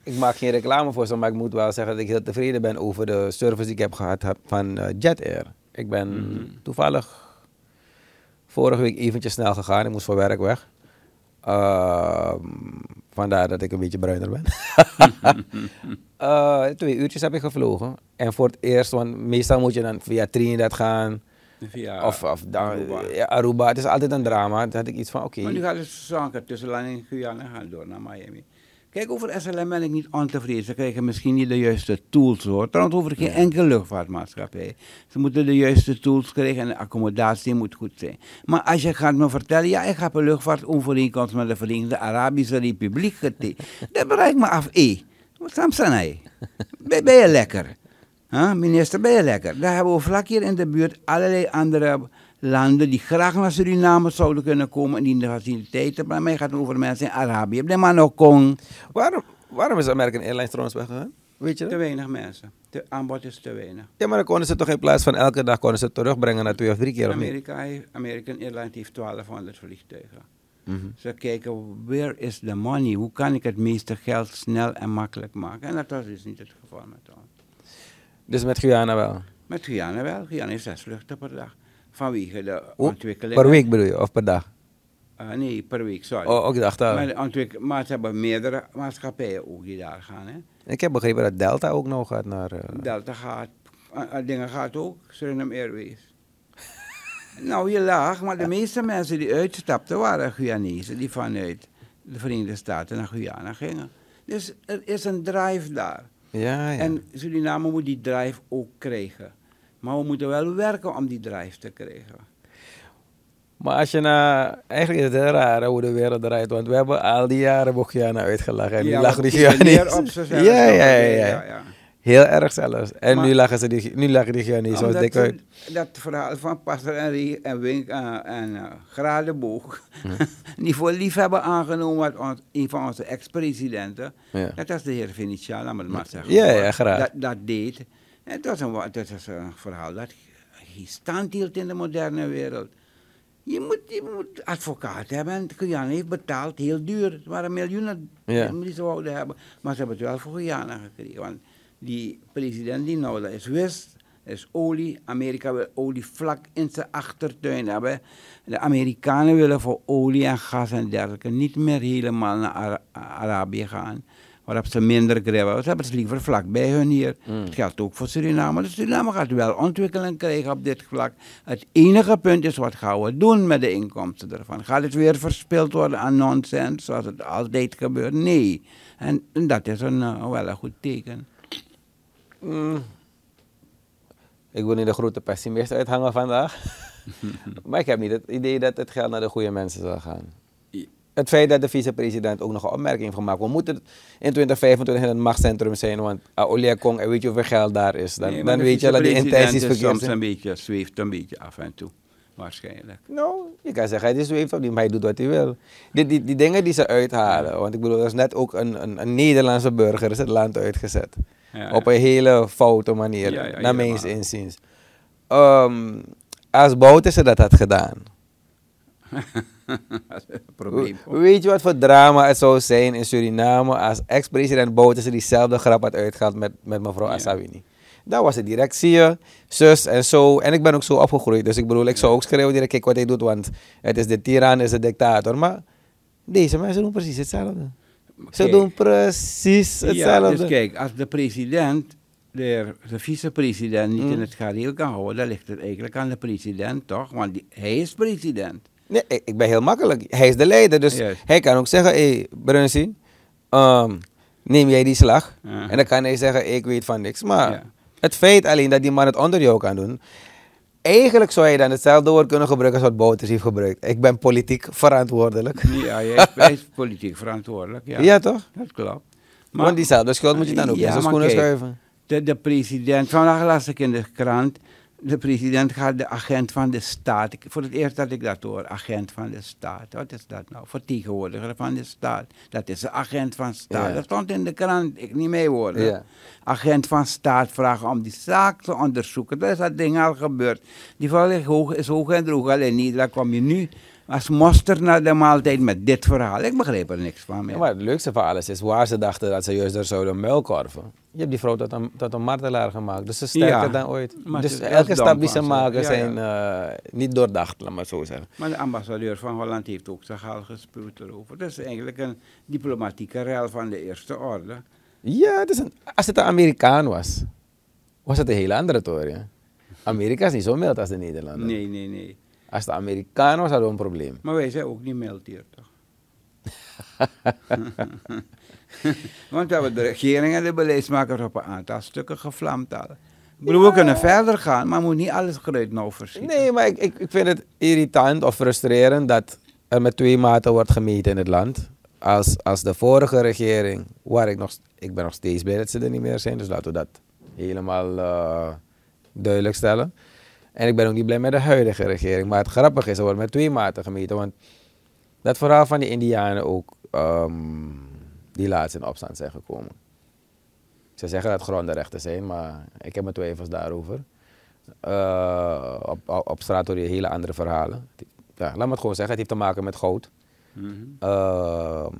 Ik maak geen reclame voor ze, maar ik moet wel zeggen dat ik heel tevreden ben over de service die ik heb gehad heb van Jet Air. Ik ben toevallig vorige week eventjes snel gegaan. Ik moest voor werk weg. Ehm, vandaar dat ik een beetje bruiner ben. Eh, twee uurtjes heb ik gevlogen. En voor het eerst, want meestal moet je dan via Trinidad gaan. Via of of dan, Aruba. Ja, Aruba. Het is altijd een drama. Toen had ik iets van, oké. Maar nu gaat het zanken tussen Landing en Guyana gaan door naar Miami. Kijk, over SLM ben ik niet ontevreden. Ze krijgen misschien niet de juiste tools hoor. Trouwens, over geen enkele luchtvaartmaatschappij. Ze moeten de juiste tools krijgen en de accommodatie moet goed zijn. Maar als je gaat me vertellen, ja, ik heb een luchtvaartovereenkomst met de Verenigde Arabische Republiek getekend. Dat bereikt me af, hé. Wat Samson, hé. Ben, ben je lekker? Huh? Minister, ben je lekker? Daar hebben we vlak hier in de buurt allerlei andere landen die graag naar Suriname zouden kunnen komen en die de faciliteiten. Maar mij gaat het over mensen in Arabië. De Manokong. Waarom, waarom is American Airlines trouwens weggegaan? Weet je Te weinig mensen. De aanbod is te weinig. Ja, maar dan konden ze toch in plaats van elke dag konden ze terugbrengen naar twee of drie keer of niet? Amerika, heeft- American Airlines heeft 1200 vliegtuigen. Mhm. Ze kijken, where is the money? Hoe kan ik het meeste geld snel en makkelijk maken? En dat was dus niet het geval met ons. Dus met Guyana wel. Met Guyana wel. Guyana heeft zes vluchten per dag. Vanwege de ontwikkeling. Per week bedoel je, of per dag? nee, per week, sorry. Oh, ik dacht al. maar, maar ze hebben meerdere maatschappijen ook die daar gaan. Hè. Ik heb begrepen dat Delta ook nog gaat naar... eh, Delta gaat, uh, uh, dingen gaat ook, Suriname Airways. nou, je laag, maar de meeste mensen die uitstapten waren Guyanese, die vanuit de Verenigde Staten naar Guyana gingen. Dus er is een drive daar. ja, ja. En Suriname moet die drive ook krijgen. Maar we moeten wel werken om die drive te krijgen. Maar als je naar... Eigenlijk is het heel raar hoe de wereld draait. Want we hebben al die jaren Guyana uitgelachen. En nu lachen die zelfs Ja, ja, ja, ja. ja. Heel erg zelfs. En Maar- nu lachen ze die, nu lachen die Guyanese zo dik uit. dat verhaal van Pastor en, Rie- en, Wink, eh, en eh, Gradenboog niet voor lief hebben aangenomen wat ons, een van onze ex-presidenten, Ja. dat was de heer Venetiaan, laat me het maar zeggen. Ja, ja, graag. Dat, dat deed. En het was een, dat was een verhaal dat hij stand hield in de moderne wereld. Je moet, je moet advocaat hebben en Guyana heeft betaald, heel duur. Het waren miljoenen Ja. die ze wouden hebben. Maar ze hebben het wel voor Guyana gekregen. Want die president die nou dat is wist, is olie. Amerika wil olie vlak in zijn achtertuin hebben. De Amerikanen willen voor olie en gas en dergelijke niet meer helemaal naar Ara- Arabië gaan. Waarop ze minder hebben. Ze hebben het liever vlak bij hun hier. Mm. Het geldt ook voor Suriname. Dus Suriname gaat wel ontwikkeling krijgen op dit vlak. Het enige punt is, wat gaan we doen met de inkomsten ervan? Gaat het weer verspild worden aan nonsens, zoals het altijd gebeurt? Nee. En, en dat is een, eh, wel een goed teken. Mm. Ik wil niet de grote pessimist uithangen vandaag. maar ik heb niet het idee dat het geld naar de goede mensen zal gaan. Het feit dat de vicepresident ook nog een opmerking heeft gemaakt. We moeten in 2025 in het machtscentrum zijn, want uh, Oliakong, en weet je hoeveel geld daar is. Dan, Nee, dan weet je dat die intenties verkeerd soms zijn. een beetje, zweeft een beetje af en toe. Waarschijnlijk. Nou, je kan zeggen, hij zweeft op niet, maar hij doet wat hij wil. Die, die, die dingen die ze uithalen, want ik bedoel, er is net ook een, een, een Nederlandse burger is het land uitgezet. Ja, Op een hele foute manier, Ja, naar mijn inziens. Ehm, als Bouterse dat had gedaan, dat probleem. weet je wat voor drama het zou zijn in Suriname als ex-president Bouterse diezelfde grap had uitgehaald met, met mevrouw Ja. Assawini? Dat was het direct, zie je, zus en zo. En ik ben ook zo opgegroeid, dus ik bedoel, ik zou ook schreeuwen direct, kijk wat hij doet, want het is de tiran, het is de dictator. Maar deze mensen doen precies hetzelfde. Ze doen precies Ja, hetzelfde. dus kijk, als de president de, de vicepresident niet Mm. in het gareel kan houden, dan ligt het eigenlijk aan de president, toch? Want die, hij is president. Nee, ik, ik ben heel makkelijk. Hij is de leider, dus Juist. hij kan ook zeggen, hé, hey, Brunsie, ehm, neem jij die slag? Ja. En dan kan hij zeggen, ik weet van niks. Maar Ja. het feit alleen dat die man het onder jou kan doen, eigenlijk zou je dan hetzelfde woord kunnen gebruiken als wat Bouters heeft gebruikt. Ik ben politiek verantwoordelijk. Ja, hij is politiek verantwoordelijk. Ja, Ja, toch? dat klopt. Want diezelfde schuld moet je dan ook Ja, in zijn maar schoenen kijk, schuiven. De, de president, vandaag las ik in de krant, de president gaat de agent van de staat. Ik- voor het eerst dat ik dat hoor, agent van de staat. Wat is dat nou? Vertegenwoordiger van de staat. Dat is een agent van staat. Ja. Dat stond in de krant, ik niet mee woorden. Ja. Agent van staat vragen om die zaak te onderzoeken. Dat is dat ding al gebeurd. Die val is hoog, is hoog en droog. Alleen niet, dan kom je nu als monster naar de maaltijd met dit verhaal. Ik begreep er niks van meer. Ja, maar het leukste van alles is waar ze dachten dat ze juist er zouden muilkorven. Je hebt die vrouw tot een, tot een martelaar gemaakt, dus ze is sterker Ja, dan ooit. Dus elke stap die ze maken Ja, zijn eh, niet doordacht, laat maar zo zeggen. Maar de ambassadeur van Holland heeft ook zijn gaal gespuwd erover. Dat is eigenlijk een diplomatieke rel van de eerste orde. Ja, het is een, als het een Amerikaan was, was het een hele andere tory. hè. Amerika is niet zo mild als de Nederlanden. Nee, nee, nee. Als het een Amerikaan was, hadden we een probleem. Maar wij zijn ook niet mild hier, toch? Want we hebben de regering en de beleidsmakers op een aantal stukken gevlamd al. Ik bedoel, we kunnen verder gaan, maar moet niet alles kruid nou verschieten. Nee, maar ik, ik, ik vind het irritant of frustrerend dat er met twee maten wordt gemeten in het land. Als, als de vorige regering, waar ik nog, ik ben nog steeds blij dat ze er niet meer zijn, dus laten we dat helemaal eh, duidelijk stellen. En ik ben ook niet blij met de huidige regering. Maar het grappige is, er wordt met twee maten gemeten. Want dat verhaal van die Indianen ook, ehm, die laatst in opstand zijn gekomen. Ze zeggen dat grondenrechten zijn, maar ik heb mijn twijfels daarover. Eh, op, op, op straat hoor je hele andere verhalen. Ja, laat me het gewoon zeggen, het heeft te maken met goud. Ehm,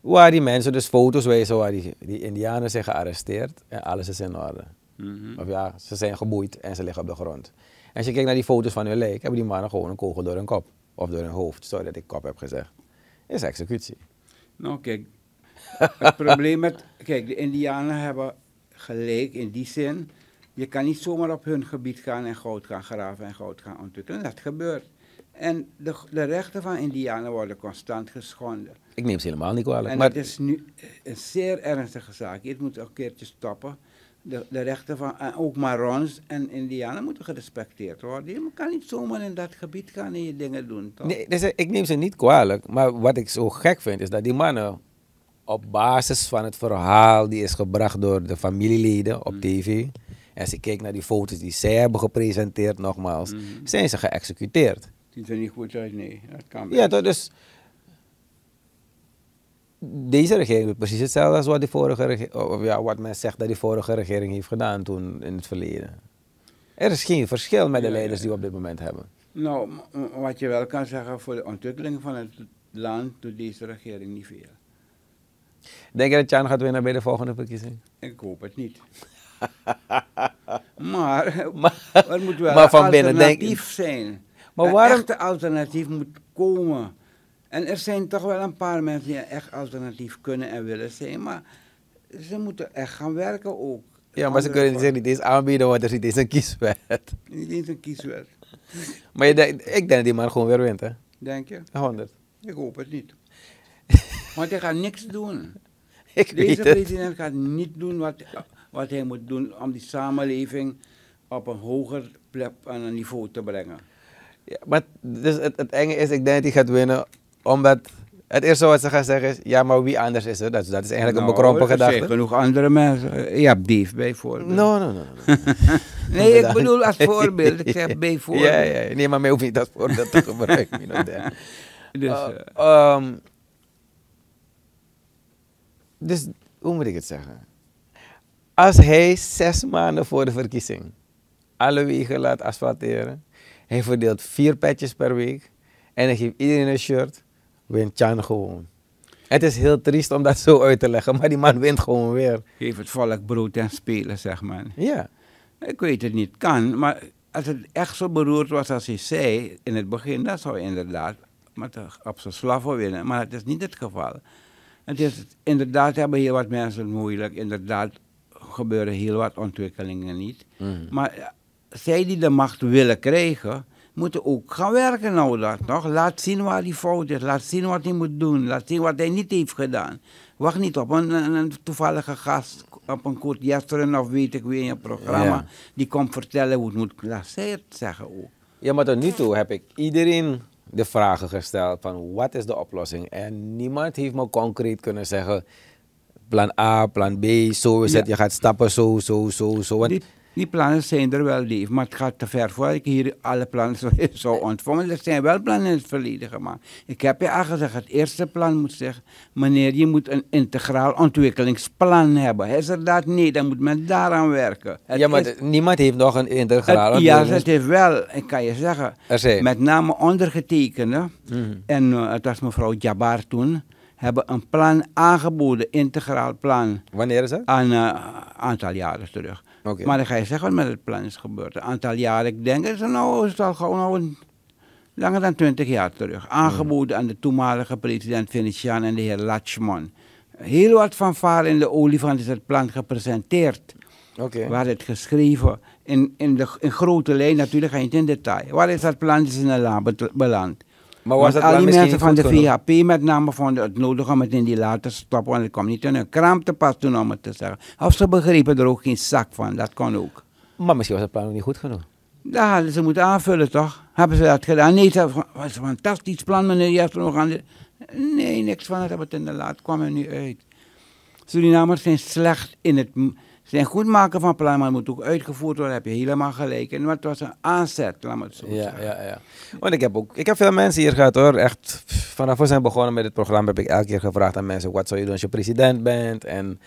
waar die mensen dus foto's wijzen waar die, die indianen zijn gearresteerd en alles is in orde. Mhm. Of ja, ze zijn geboeid en ze liggen op de grond. En als je kijkt naar die foto's van hun lijk, hebben die mannen gewoon een kogel door hun kop. Of door hun hoofd. Sorry dat ik kop heb gezegd. Is executie. Nou, kijk, het probleem met. Kijk, de Indianen hebben gelijk in die zin. Je kan niet zomaar op hun gebied gaan en goud gaan graven en goud gaan ontwikkelen. Dat gebeurt. En de, de rechten van Indianen worden constant geschonden. Ik neem ze helemaal niet kwalijk. En maar het is nu een zeer ernstige zaak. Hier moet een keertje stoppen. De, de rechten van en ook Marons en Indianen moeten gerespecteerd worden. Je kan niet zomaar in dat gebied gaan en je dingen doen. Toch? nee, dus ik neem ze niet kwalijk. Maar wat ik zo gek vind, is dat die mannen op basis van het verhaal die is gebracht door de familieleden op tv. En als ik kijk naar die foto's die zij hebben gepresenteerd, nogmaals, Mhm. zijn ze geëxecuteerd. Ziet er niet goed uit, nee. Dat kan Ja, toch, dus deze regering doet precies hetzelfde als wat, die vorige ja, wat men zegt dat die vorige regering heeft gedaan toen in het verleden. Er is geen verschil met de Ja, leiders die we op dit moment hebben. Nou, wat je wel kan zeggen voor de ontwikkeling van het land doet deze regering niet veel. Denk je dat Jan gaat winnen bij de volgende verkiezing? Ik hoop het niet. maar, Maar- er moet wel maar van een binnen denk- zijn. Maar een waarom- echte alternatief moet komen. En er zijn toch wel een paar mensen die echt alternatief kunnen en willen zijn. Maar ze moeten echt gaan werken ook. Ja, maar ze kunnen zeggen niet eens aanbieden, want er zit eens een kieswet. Niet eens een kieswet. Maar je ik denk dat die man gewoon weer wint, hè? Denk je? 100. Ik hoop het niet. Want hij gaat niks doen. Ik Deze het. president gaat niet doen wat, wat hij moet doen om die samenleving op een hoger plek en een niveau te brengen. Ja, maar dus het, het enge is, ik denk dat hij gaat winnen, omdat het eerste wat ze gaan zeggen is, ja, maar wie anders is er? Dat, dat is eigenlijk een Nou, bekrompen er zijn gedachte. genoeg andere mensen. Je hebt Dave bijvoorbeeld. No, no, no. no. Nee, ik bedoel als voorbeeld. Ik zeg bijvoorbeeld. Ja, ja, nee, maar mij hoeft niet als voorbeeld te gebruiken. Dus, Uh, eh, dus, hoe moet ik het zeggen? Als hij zes maanden voor de verkiezing alle wegen laat asfalteren, hij verdeelt vier petjes per week en hij geeft iedereen een shirt, wint Chan gewoon. Het is heel triest om dat zo uit te leggen, maar die man wint gewoon weer. geef het volk brood en spelen, zeg maar. Ja. Ik weet het niet, kan. Maar als het echt zo beroerd was als hij zei in het begin, dan zou inderdaad met op zijn slaffen winnen. Maar het is niet het geval. Het is, inderdaad hebben heel wat mensen het moeilijk. Inderdaad gebeuren heel wat ontwikkelingen niet. Mhm. Maar zij die de macht willen krijgen, moeten ook gaan werken nou dat nog. Laat zien waar hij fout is. Laat zien wat hij moet doen. Laat zien wat hij niet heeft gedaan. Wacht niet op een, een, een toevallige gast, op een Kurt Jesteren of weet ik wie in je programma. Ja. Die komt vertellen hoe het moet. Laat zij het zeggen ook. Ja, maar tot nu toe heb ik iedereen de vragen gesteld van wat is de oplossing? En niemand heeft me concreet kunnen zeggen plan A, plan B, zo is Ja. het, je gaat stappen zo, zo, zo, zo. Die, plannen zijn er wel, lief, maar het gaat te ver voor ik hier alle plannen zo, zo ontvangen. Er zijn wel plannen in het verleden gemaakt. Ik heb je al gezegd, het eerste plan moet zeggen, meneer, je moet een integraal ontwikkelingsplan hebben. Is er dat? Nee, dan moet men daaraan werken. Het ja, maar is- niemand heeft nog een integraal het, ja, het heeft wel, ik kan je zeggen, zijn. met name ondergetekende, Mhm. en eh, het was mevrouw Jabbar toen, hebben een plan aangeboden, integraal plan Wanneer is dat? een aantal jaren terug. Maar dan ga je zeggen wat met het plan is gebeurd. Een aantal jaren, ik denk, het is nou, het is al gewoon al een, langer dan twintig jaar terug. Aangeboden aan de toenmalige president Venetiaan en de heer Latchman. Heel wat van in de olifant is het plan gepresenteerd. Oké. Waar het geschreven, in, in, de, in grote lijn, natuurlijk niet in detail. Waar is dat plan is in de la beland? Maar was Want al die mensen van de? VHP met name vonden het nodig om het in die later te stoppen, want het kwam niet in hun kraam te pas toen om het te zeggen. Of ze begrepen er ook geen zak van, dat kon ook. Maar misschien was het plan ook niet goed genoeg. Daar hadden ze moeten aanvullen, toch? Hebben ze dat gedaan? Nee, dat was een fantastisch plan, meneer nog de... Nee, niks van het hebben we het in de laat, kwam er nu uit. Surinamers zijn slecht in het... zijn goed maken van plannen, maar het moet ook uitgevoerd worden, heb je helemaal gelijk. En het was een aanzet, laat me het zo Ja, zeggen. ja, ja. Want ik heb ook, ik heb veel mensen hier gehad hoor. Echt, vanaf we zijn begonnen met dit programma heb ik elke keer gevraagd aan mensen: wat zou je doen als je president bent? En,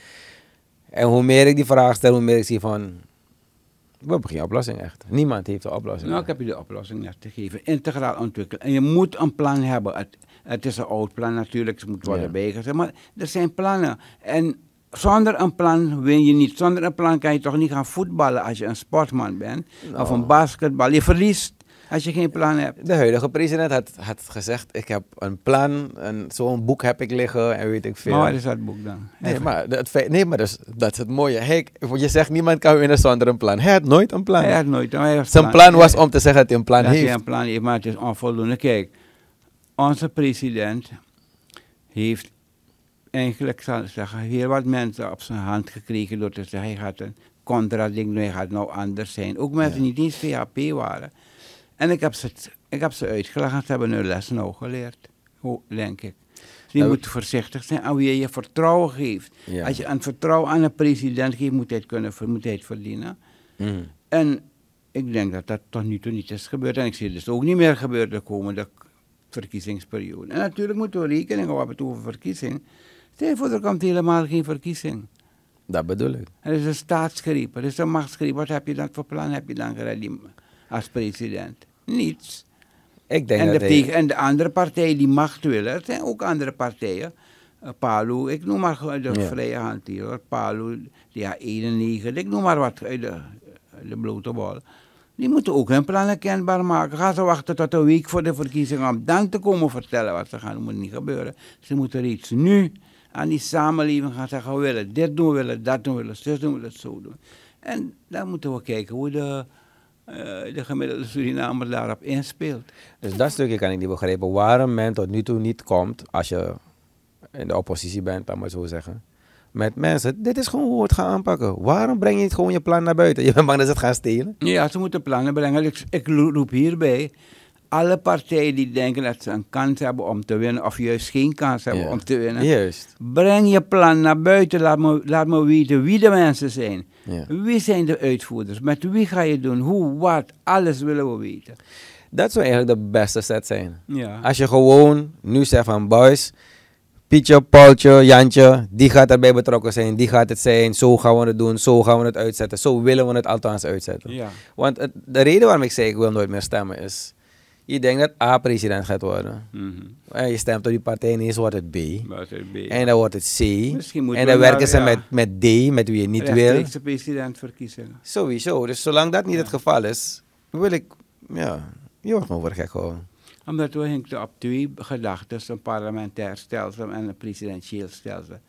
en hoe meer ik die vraag stel, hoe meer ik zie van. We hebben geen oplossing echt. Niemand heeft een oplossing. Nou, ik heb je de oplossing net gegeven. Integraal ontwikkelen. En je moet een plan hebben. Het, het is een oud plan natuurlijk, het moet worden Ja. bijgezet. Maar er zijn plannen. En zonder een plan win je niet. Zonder een plan kan je toch niet gaan voetballen als je een sportman bent. Of Nou. een basketbal. Je verliest als je geen plan hebt. De huidige president had, had gezegd: ik heb een plan, zo'n boek heb ik liggen en weet ik veel. Maar waar is dat boek dan? Nee, Even. maar, nee, dus, dat is het mooie. Je zegt niemand kan winnen zonder een plan. Hij had nooit een plan. Hij had nooit hij had Zijn plan was om te zeggen dat hij een plan dat hij heeft. een plan heeft, maar het is onvoldoende. Kijk, onze president heeft eigenlijk, zeggen, heel wat mensen op zijn hand gekregen door te zeggen, hij gaat een contra-ding doen, hij gaat nou anders zijn. Ook mensen die niet eens VHP waren. En ik heb ze, ik heb ze uitgelegd, ze hebben hun les nou geleerd, denk ik. Dus je Nou, moet voorzichtig zijn aan wie je je vertrouwen geeft. Ja. Als je een vertrouwen aan een president geeft, moet hij het, kunnen, moet hij het verdienen. Mm. En ik denk dat dat tot nu toe niet is gebeurd. En ik zie het dus ook niet meer gebeuren de komende verkiezingsperiode. En natuurlijk moeten we rekening houden met over verkiezing. Stel voor, er komt helemaal geen verkiezing. Dat bedoel ik. Er is een staatsgreep, er is een machtsgreep. Wat heb je dan voor plan heb je dan als president? Niets. Ik denk En de, dat hij- tegen, en de andere partijen die macht willen, het zijn ook andere partijen. Uh, Palu, ik noem maar de Ja. vrije hand hier hoor. Palu, die A91, ik noem maar wat uit de, de blote bal. Die moeten ook hun plannen kenbaar maken. Gaan ze wachten tot een week voor de verkiezingen om dan te komen vertellen wat ze gaan doen. moet niet gebeuren. Ze moeten reeds nu aan die samenleving gaan zeggen, we willen dit doen, we willen dat doen, we willen zus doen, we willen zo doen. En dan moeten we kijken hoe de, eh, de gemiddelde Surinamer daarop inspeelt. Dus dat stukje kan ik niet begrijpen. Waarom men tot nu toe niet komt als je in de oppositie bent, laat maar zo zeggen. Met mensen, dit is gewoon hoe we het gaan aanpakken. Waarom breng je niet gewoon je plan naar buiten? Je bent bang dat ze het gaan stelen? Ja, ze moeten plannen brengen. Ik, ik roep hierbij alle partijen die denken dat ze een kans hebben om te winnen, of juist geen kans hebben Ja. om te winnen. Juist. Breng je plan naar buiten. Laat me, laat me weten wie de mensen zijn. Ja. Wie zijn de uitvoerders? Met wie ga je doen? Hoe, wat? Alles willen we weten. Dat zou eigenlijk de beste set zijn. Ja. Als je gewoon nu zegt van boys, Pietje, Paultje, Jantje, die gaat erbij betrokken zijn, die gaat het zijn, zo gaan we het doen, zo gaan we het uitzetten, zo willen we het althans uitzetten. Want het- de reden waarom ik zeg ik wil nooit meer stemmen is, je denkt dat A president gaat worden. Mhm. En je stemt op die partij en wordt het B. En dan wordt het C. En dan we werken ze ja. met, met D, met wie je niet wil. Rechtstreekse presidentverkiezingen. Sowieso. Dus zolang dat niet Ja. het geval is, wil ik, ja, je wordt gewoon voor gek gehouden. Omdat we hinkten op twee gedachten, een parlementair stelsel en een presidentieel stelsel.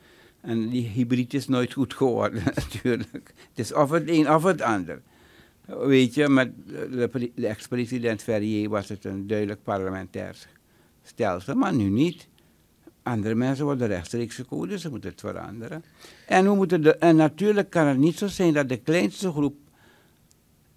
En die hybrid is nooit goed geworden natuurlijk. Het is of het een of het ander. Weet je, met de, de ex-president Ferrier was het een duidelijk parlementair stelsel, maar nu niet. Andere mensen worden rechtstreeks gekozen, dus ze moeten het veranderen. En, moeten de, en natuurlijk kan het niet zo zijn dat de kleinste groep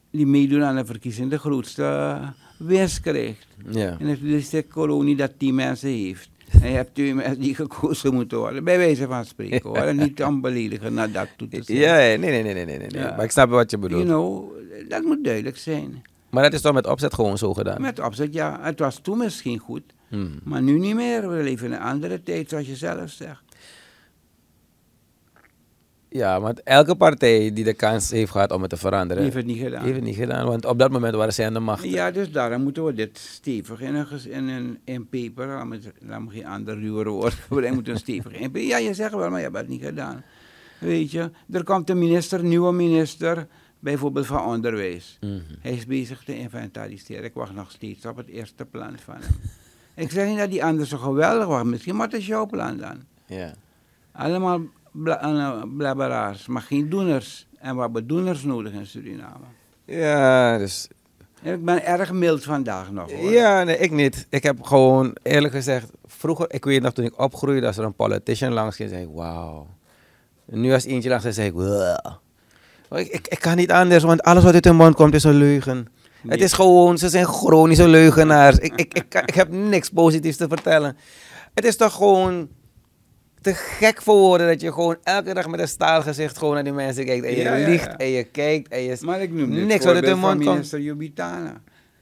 die meedoen aan de verkiezing de grootste winst krijgt. Ja. En het is de kolonie dat tien mensen heeft. En je hebt mensen die gekozen moeten worden. Bij wijze van spreken hoor. En niet om beledigen naar dat toe te zeggen. Ja, ja, nee, nee, nee, nee, nee, nee. Ja. Maar ik snap wat je bedoelt. You know, dat moet duidelijk zijn. Maar dat is toch met opzet gewoon zo gedaan? Met opzet, ja, het was toen misschien goed. Hmm. Maar nu niet meer. We leven in een andere tijd, zoals je zelf zegt. Ja, want elke partij die de kans heeft gehad om het te veranderen, heeft het niet gedaan. heeft het niet gedaan. Want op dat moment waren zij aan de macht. Ja, dus daarom moeten we dit stevig in een, in een in paper, laat me, geen ander ruwe woord gebruiken, moet een stevig in paper. Ja, je zegt wel, maar je hebt het niet gedaan. Weet je, er komt een minister, nieuwe minister, bijvoorbeeld van onderwijs. Mhm. Hij is bezig te inventariseren. Ik wacht nog steeds op het eerste plan van hem. Ik zeg niet dat die ander zo geweldig was, misschien, maar het is jouw plan dan. Ja. Allemaal bla, eh, blabberaars, maar geen doeners. En we hebben doeners nodig in Suriname. ja, dus... Ik ben erg mild vandaag nog hoor. Ja, nee, ik niet. Ik heb gewoon, eerlijk gezegd, vroeger, ik weet nog toen ik opgroeide, als er een politician langs ging, zei ik, wauw. Nu als eentje langs zei ik, "Wow." ik, ik, ik kan niet anders, want alles wat uit hun mond komt is een leugen. Het is gewoon, ze zijn chronische leugenaars. ik, ik, ik heb niks positiefs te vertellen. Het is toch gewoon, te gek voor woorden dat je gewoon elke dag met een staalgezicht gewoon naar die mensen kijkt. En je Ja, liegt ja. en je kijkt en je... Maar ik noem dit Niks uit de van mond komt. minister Jubitana.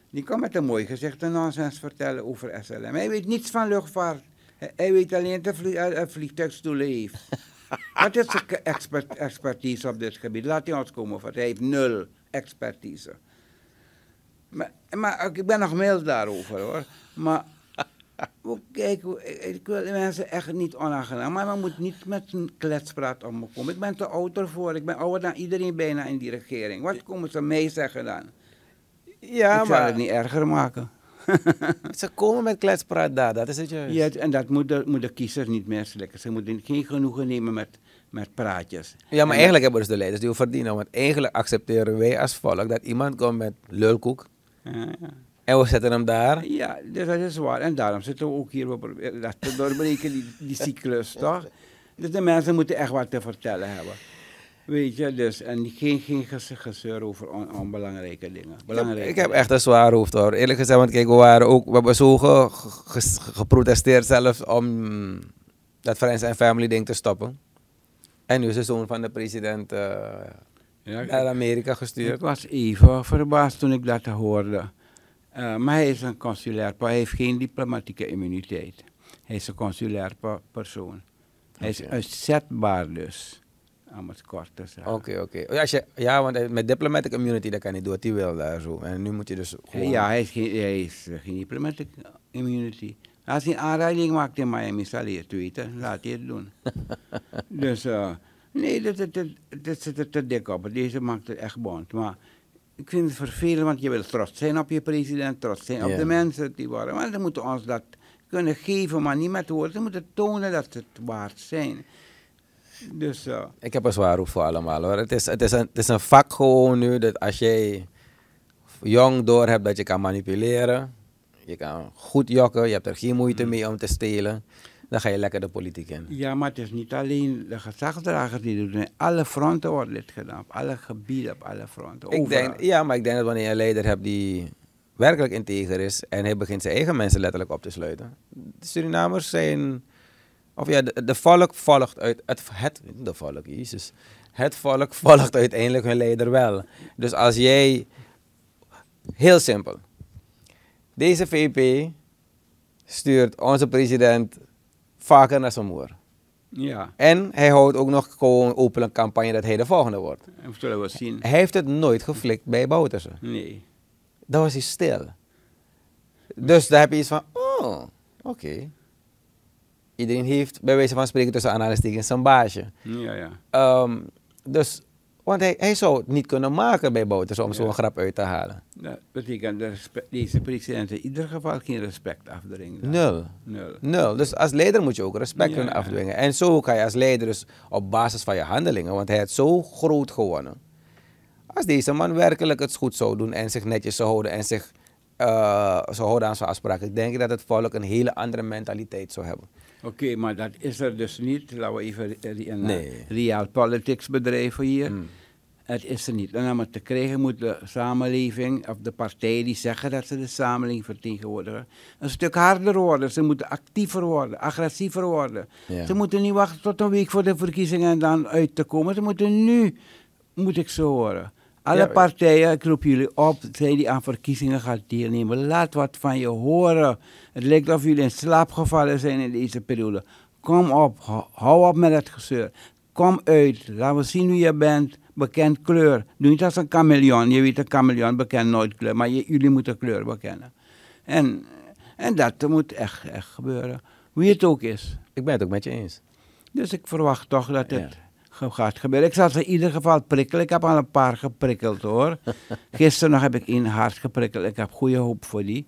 Die kan met een mooi gezicht een nonsens vertellen over SLM. Hij weet niets van luchtvaart. Hij, weet alleen dat vlie- eh, eh, vliegtuigstoelen heeft. Wat is zijn expert, expertise op dit gebied? Laat hij ons komen, want hij heeft nul expertise. Maar, maar ik ben nog mild daarover hoor. Maar kijk, ik, wil de mensen echt niet onaangenaam. Maar men moet niet met een kletspraat om me komen. Ik ben te oud ervoor. Ik ben ouder dan iedereen bijna in die regering. Wat komen ze mee zeggen dan? Ja, ik zal maar het niet erger maken. ze komen met kletspraat daar, dat is het juist. Ja, en dat moet de, moet de kiezers niet meer slikken. Ze moeten geen genoegen nemen met, met praatjes. Ja, maar En eigenlijk hebben dus de leiders die we verdienen. Want eigenlijk accepteren wij als volk dat iemand komt met lulkoek. ja. En we zetten hem daar. Ja, dus dat is waar. En daarom zitten we ook hier. We proberen dat te doorbreken, die, die cyclus, toch? Dus de mensen moeten echt wat te vertellen hebben. Weet je, dus. En geen, geen gezeur over on- onbelangrijke dingen. Belangrijke Ik heb echt een zwaar hoofd hoor. Eerlijk gezegd, want kijk, we, waren ook, we hebben zo ge- ge- ge- geprotesteerd zelfs om dat Friends and Family ding te stoppen. En nu is de zoon van de president eh, Ja, naar ik, Amerika ik gestuurd. was even verbaasd toen ik dat hoorde. Eh, maar hij is een consulair, hij heeft geen diplomatieke immuniteit. Hij is een consulair per- persoon. Hij is uitzetbaar dus. Om het kort te zeggen. Oké, oké. Ja, want met diplomatic immunity dat kan hij doen wat hij wil daar zo. En nu moet je dus gewoon... Ja, hij is geen, hij is eh, geen diplomatic immunity. Als hij een aanrijding maakt in Miami, zal hij het weten. Laat hij het doen. dus, eh, nee, dat, dat, dat, dat zit er te dik op. Deze maakt het echt bond. Maar ik vind het vervelend, want je wil trots zijn op je president, trots zijn op Ja. de mensen die waren. Maar ze moeten ons dat kunnen geven, maar niet met woorden. Ze moeten tonen dat ze het waard zijn. Dus, eh, Ik heb een zwaar hoofd voor allemaal hoor. Het is, het, is een, het is een vak gewoon nu dat als jij jong door hebt dat je kan manipuleren, je kan goed jokken, je hebt er geen moeite Mm. mee om te stelen, dan ga je lekker de politiek in. Ja, maar het is niet alleen de gezagsdragers die doen. Alle fronten wordt dit gedaan. Op alle gebieden, op alle fronten. Ik denk, ja, maar ik denk dat wanneer je een leider hebt die werkelijk integer is en hij begint zijn eigen mensen letterlijk op te sluiten. De Surinamers zijn, of ja, de, de volk volgt uit, het, het, de volk, jezus. Het volk volgt uiteindelijk hun leider wel. Dus als jij, heel simpel, deze VP stuurt onze president vaker naar zijn moer. Ja, En hij houdt ook nog gewoon openlijk campagne dat hij de volgende wordt. en zullen we zien. Hij heeft het nooit geflikt bij Boutersen. Nee. Dan was hij stil. Dus daar heb je iets van, oh, oké. Iedereen heeft bij wijze van spreken tussen aanhalingstekens zijn baasje. Ja, ja. Ehm, dus, want hij, hij zou het niet kunnen maken bij Boutersen om Ja. zo'n grap uit te halen. Dat betekent dat deze president in ieder geval geen respect afdringt. Nul. Nul. Nul. Dus als leider moet je ook respect kunnen afdwingen. En zo kan je als leider dus op basis van je handelingen, want hij heeft zo groot gewonnen. Als deze man werkelijk het goed zou doen en zich netjes zou houden en zich eh, zou houden aan zijn afspraken, denk ik dat het volk een hele andere mentaliteit zou hebben. Oké, maar dat is er dus niet. Laten we even een Nee. eh, real politics bedrijven hier. Mm. Het is er niet. En om het te krijgen moet de samenleving, of de partijen die zeggen dat ze de samenleving vertegenwoordigen, een stuk harder worden. Ze moeten actiever worden, agressiever worden. Ja. Ze moeten niet wachten tot een week voor de verkiezingen en dan uit te komen. Ze moeten nu, moet ik zo horen. Alle partijen, ik roep jullie op, zij die aan verkiezingen gaan deelnemen, laat wat van je horen. Het lijkt of jullie in slaap gevallen zijn in deze periode. Kom op, hou- hou op met het gezeur. Kom uit, laten we zien wie je bent. Bekend kleur. Doe niet als een chameleon. Je weet, een chameleon bekent nooit kleur, maar je- jullie moeten kleur bekennen. En, en dat moet echt, echt gebeuren. Wie het ook is. Ik ben het ook met je eens. Dus ik verwacht toch dat het Ja. Gaat gebeuren. Ik zal ze in ieder geval prikkelen. Ik heb al een paar geprikkeld hoor. Gisteren nog heb ik één hard geprikkeld. Ik heb goede hoop voor die.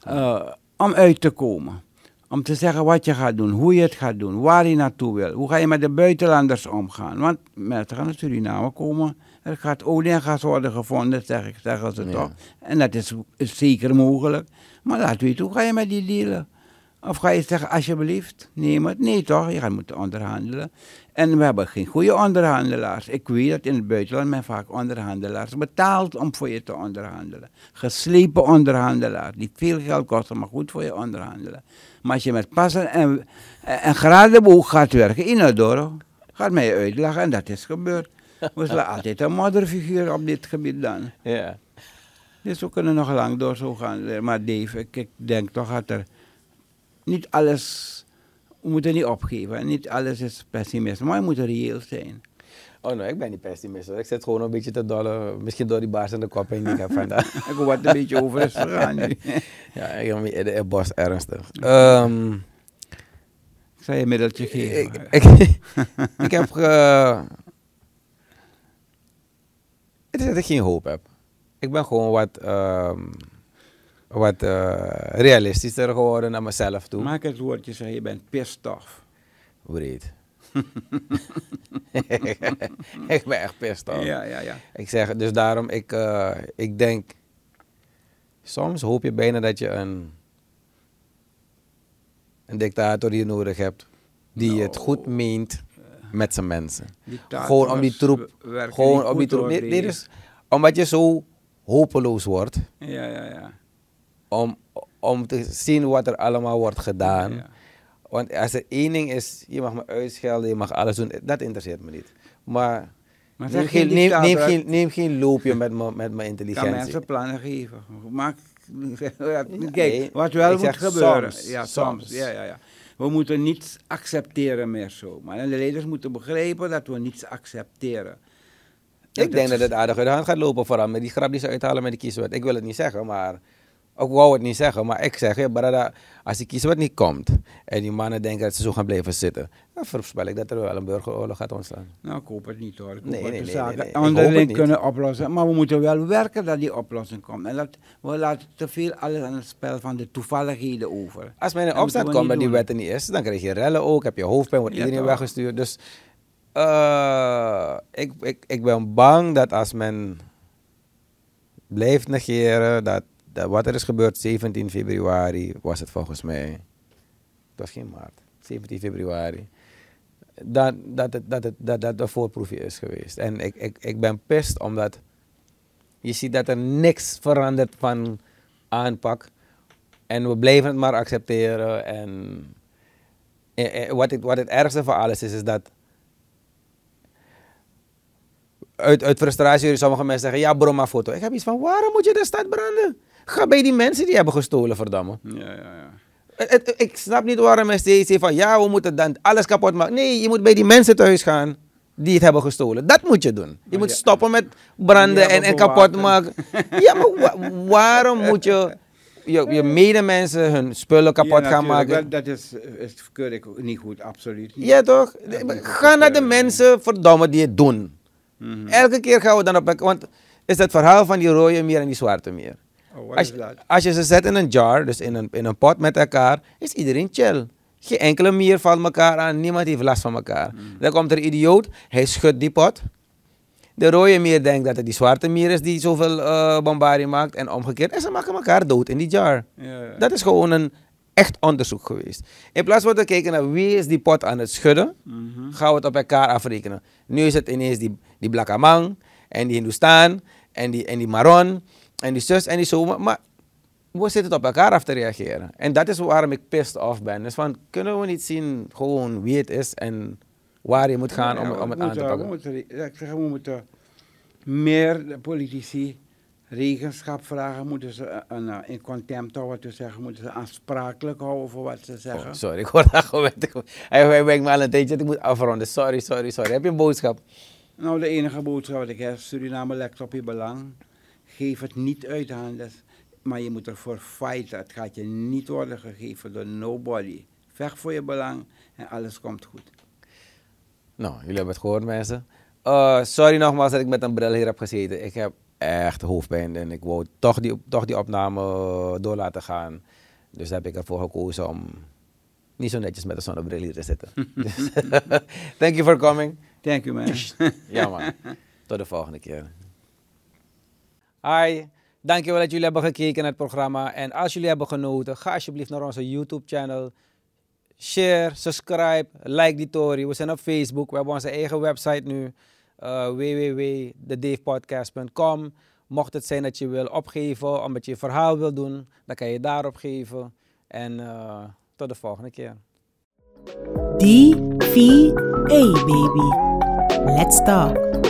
Eh, om uit te komen. Om te zeggen wat je gaat doen, hoe je het gaat doen, waar je naartoe wil. Hoe ga je met de buitenlanders omgaan? Want mensen gaan naar Suriname komen. Er gaat olie en gas worden gevonden, zeg ik, zeggen ze Ja. toch. En dat is, is zeker mogelijk. Maar laat weten, hoe ga je met die dealen? Of ga je zeggen, alsjeblieft, neem het? Nee toch, je gaat moeten onderhandelen. En we hebben geen goede onderhandelaars. Ik weet dat in het buitenland men vaak onderhandelaars betaalt om voor je te onderhandelen. Geslepen onderhandelaar, die veel geld kosten, maar goed voor je onderhandelen. Maar als je met passen en, en gradenboog gaat werken, Inadoro, gaat mij uitleggen en dat is gebeurd. We zullen altijd een modderfiguur op dit gebied dan. Ja. Dus we kunnen nog lang door zo gaan. Maar Dave, ik, ik denk toch dat er niet alles, we moeten niet opgeven. Niet alles is pessimisme, maar we moeten reëel zijn. Oh nee, ik ben niet pessimist. hoor. Ik zit gewoon een beetje te dollen. Misschien door die baas in de kop heen die ik heb vandaag. Ik hoor wat een beetje over is nu. ja, ik in de bos ernstig. Ehm, Ik zal je een middeltje geven. ik, ik, ik heb. Het is dat ik geen hoop heb. Ik ben gewoon wat, ehm, wat eh, realistischer geworden naar mezelf toe. Maak het woordje zeggen, je bent pissed off. Breed. ik ben echt pissed off. Ja, ja, ja. Ik zeg, dus daarom, ik, eh, ik denk, soms hoop je bijna dat je een, een dictator hier nodig hebt, die het goed Nou. meent met zijn mensen. Dictators Gewoon om die troep, gewoon om die troep. Dit, dit is, omdat je zo hopeloos wordt, Ja, ja, ja. Om, om te zien wat er allemaal wordt gedaan. Ja. Want als er één ding is, je mag me uitschelden, je mag alles doen, dat interesseert me niet. Maar, Maar neem, geen, neem, geen, neem geen loopje met mijn met mijn Ik kan intelligentie. mensen plannen geven. Maak, nee, kijk, wat wel moet gebeuren. soms, ja, soms. soms. Ja, ja, ja. We moeten niets accepteren meer zo. Maar de leiders moeten begrijpen dat we niets accepteren. Ik denk dat het aardig uit de hand gaat lopen, vooral met die grap die ze uithalen met die kieswet. Ik wil het niet zeggen, maar... Ik wou het niet zeggen, maar ik zeg, ja, brada, als die kieswet niet komt en die mannen denken dat ze zo gaan blijven zitten, dan voorspel ik dat er wel een burgeroorlog gaat ontstaan. Nou, ik hoop het niet hoor. Ik Nee, zaken. Ik onderling kunnen oplossen. Maar we moeten wel werken dat die oplossing komt. En dat, we laten te veel alles aan het spel van de toevalligheden over. Als men in opstand komt dat die wet er niet is, dan krijg je rellen ook, heb je hoofdpijn, wordt Ja, iedereen toch. weggestuurd. Dus eh, ik, ik, ik ben bang dat als men blijft negeren dat wat er is gebeurd 17 februari was het volgens mij. Het was geen maart, 17 februari. Dat dat, het, dat, het, dat, dat een voorproefje is geweest. En ik, ik, ik ben pist omdat je ziet dat er niks verandert van aanpak. En we blijven het maar accepteren. En eh, eh, wat, het, wat het ergste van alles is, is dat uit, frustratie jullie sommige mensen zeggen, ja bro, maar foto. Ik heb iets van, waarom moet je de stad branden? Ga bij die mensen die hebben gestolen, verdamme. Ja, ja, ja. Het- het- ik snap niet waarom mensen steeds van, ja, we moeten dan alles kapot maken. Nee, je moet bij die mensen thuis gaan die het hebben gestolen. Dat moet je doen. Je moet stoppen met branden en, en kapot maken. Ja, maar wa- waarom moet je je, je medemensen hun spullen kapot Ja, gaan maken? Dat, dat is, is, keur ik niet goed, absoluut niet. Ja toch? Ja, Ga naar de eh, mensen, verdomme, die het doen. Mhm. Elke keer gaan we dan op... Want is het verhaal van die rode mier en die zwarte mier. Oh, Als je, als je ze zet in een jar, dus in een, in een pot met elkaar, is iedereen chill. Geen enkele mier valt elkaar aan, niemand heeft last van elkaar. Hmm. Dan komt er een idioot, hij schudt die pot. De rode mier denkt dat het die zwarte mier is die zoveel bombardie maakt en omgekeerd. En ze maken elkaar dood in die jar. Ja, ja. Dat is gewoon een echt onderzoek geweest. In plaats van te kijken naar wie is die pot aan het schudden, Mhm. gaan we het op elkaar afrekenen. Nu is het ineens die, die Blakamang en die Hindustan en die, en die Maron en die zus en die zo. Maar, maar we zitten op elkaar af te reageren. En dat is waarom ik pissed off ben. Dus van, kunnen we niet zien gewoon wie het is en waar je moet gaan Ja, om, om het aan te pakken? We moeten, ik zeg, we moeten meer de politici regenschap vragen. Moeten ze eh, een, eh, in contempt houden, te zeggen. Moeten ze aansprakelijk houden voor wat ze zeggen. Oh, sorry, ik hoor dat gewoon. Hij hij werkt me al een tijdje, ik moet afronden. Sorry, sorry, sorry. Heb je een boodschap? Nou, de enige boodschap wat ik heb, Suriname lekt op je belang. Geef het niet uit handen, maar je moet ervoor fighten. Het gaat je niet worden gegeven door nobody. Vecht voor je belang en alles komt goed. Nou, jullie hebben het gehoord, mensen. Eh, sorry nogmaals dat ik met een bril hier heb gezeten. Ik heb echt hoofdpijn en ik wou toch die, toch die opname door laten gaan. Dus heb ik ervoor gekozen om niet zo netjes met een zonnebril hier te zitten. Thank you for coming. Thank you, man. Ja man, tot de volgende keer. Hi, Dankjewel dat jullie hebben gekeken naar het programma. En als jullie hebben genoten, ga alsjeblieft naar onze YouTube-channel. Share, subscribe, like die story. We zijn op Facebook. We hebben onze eigen website nu. Uh, Mocht het zijn dat je wil opgeven, omdat je je verhaal wil doen, dan kan je daarop geven. En uh, tot de volgende keer. DVA baby. Let's talk.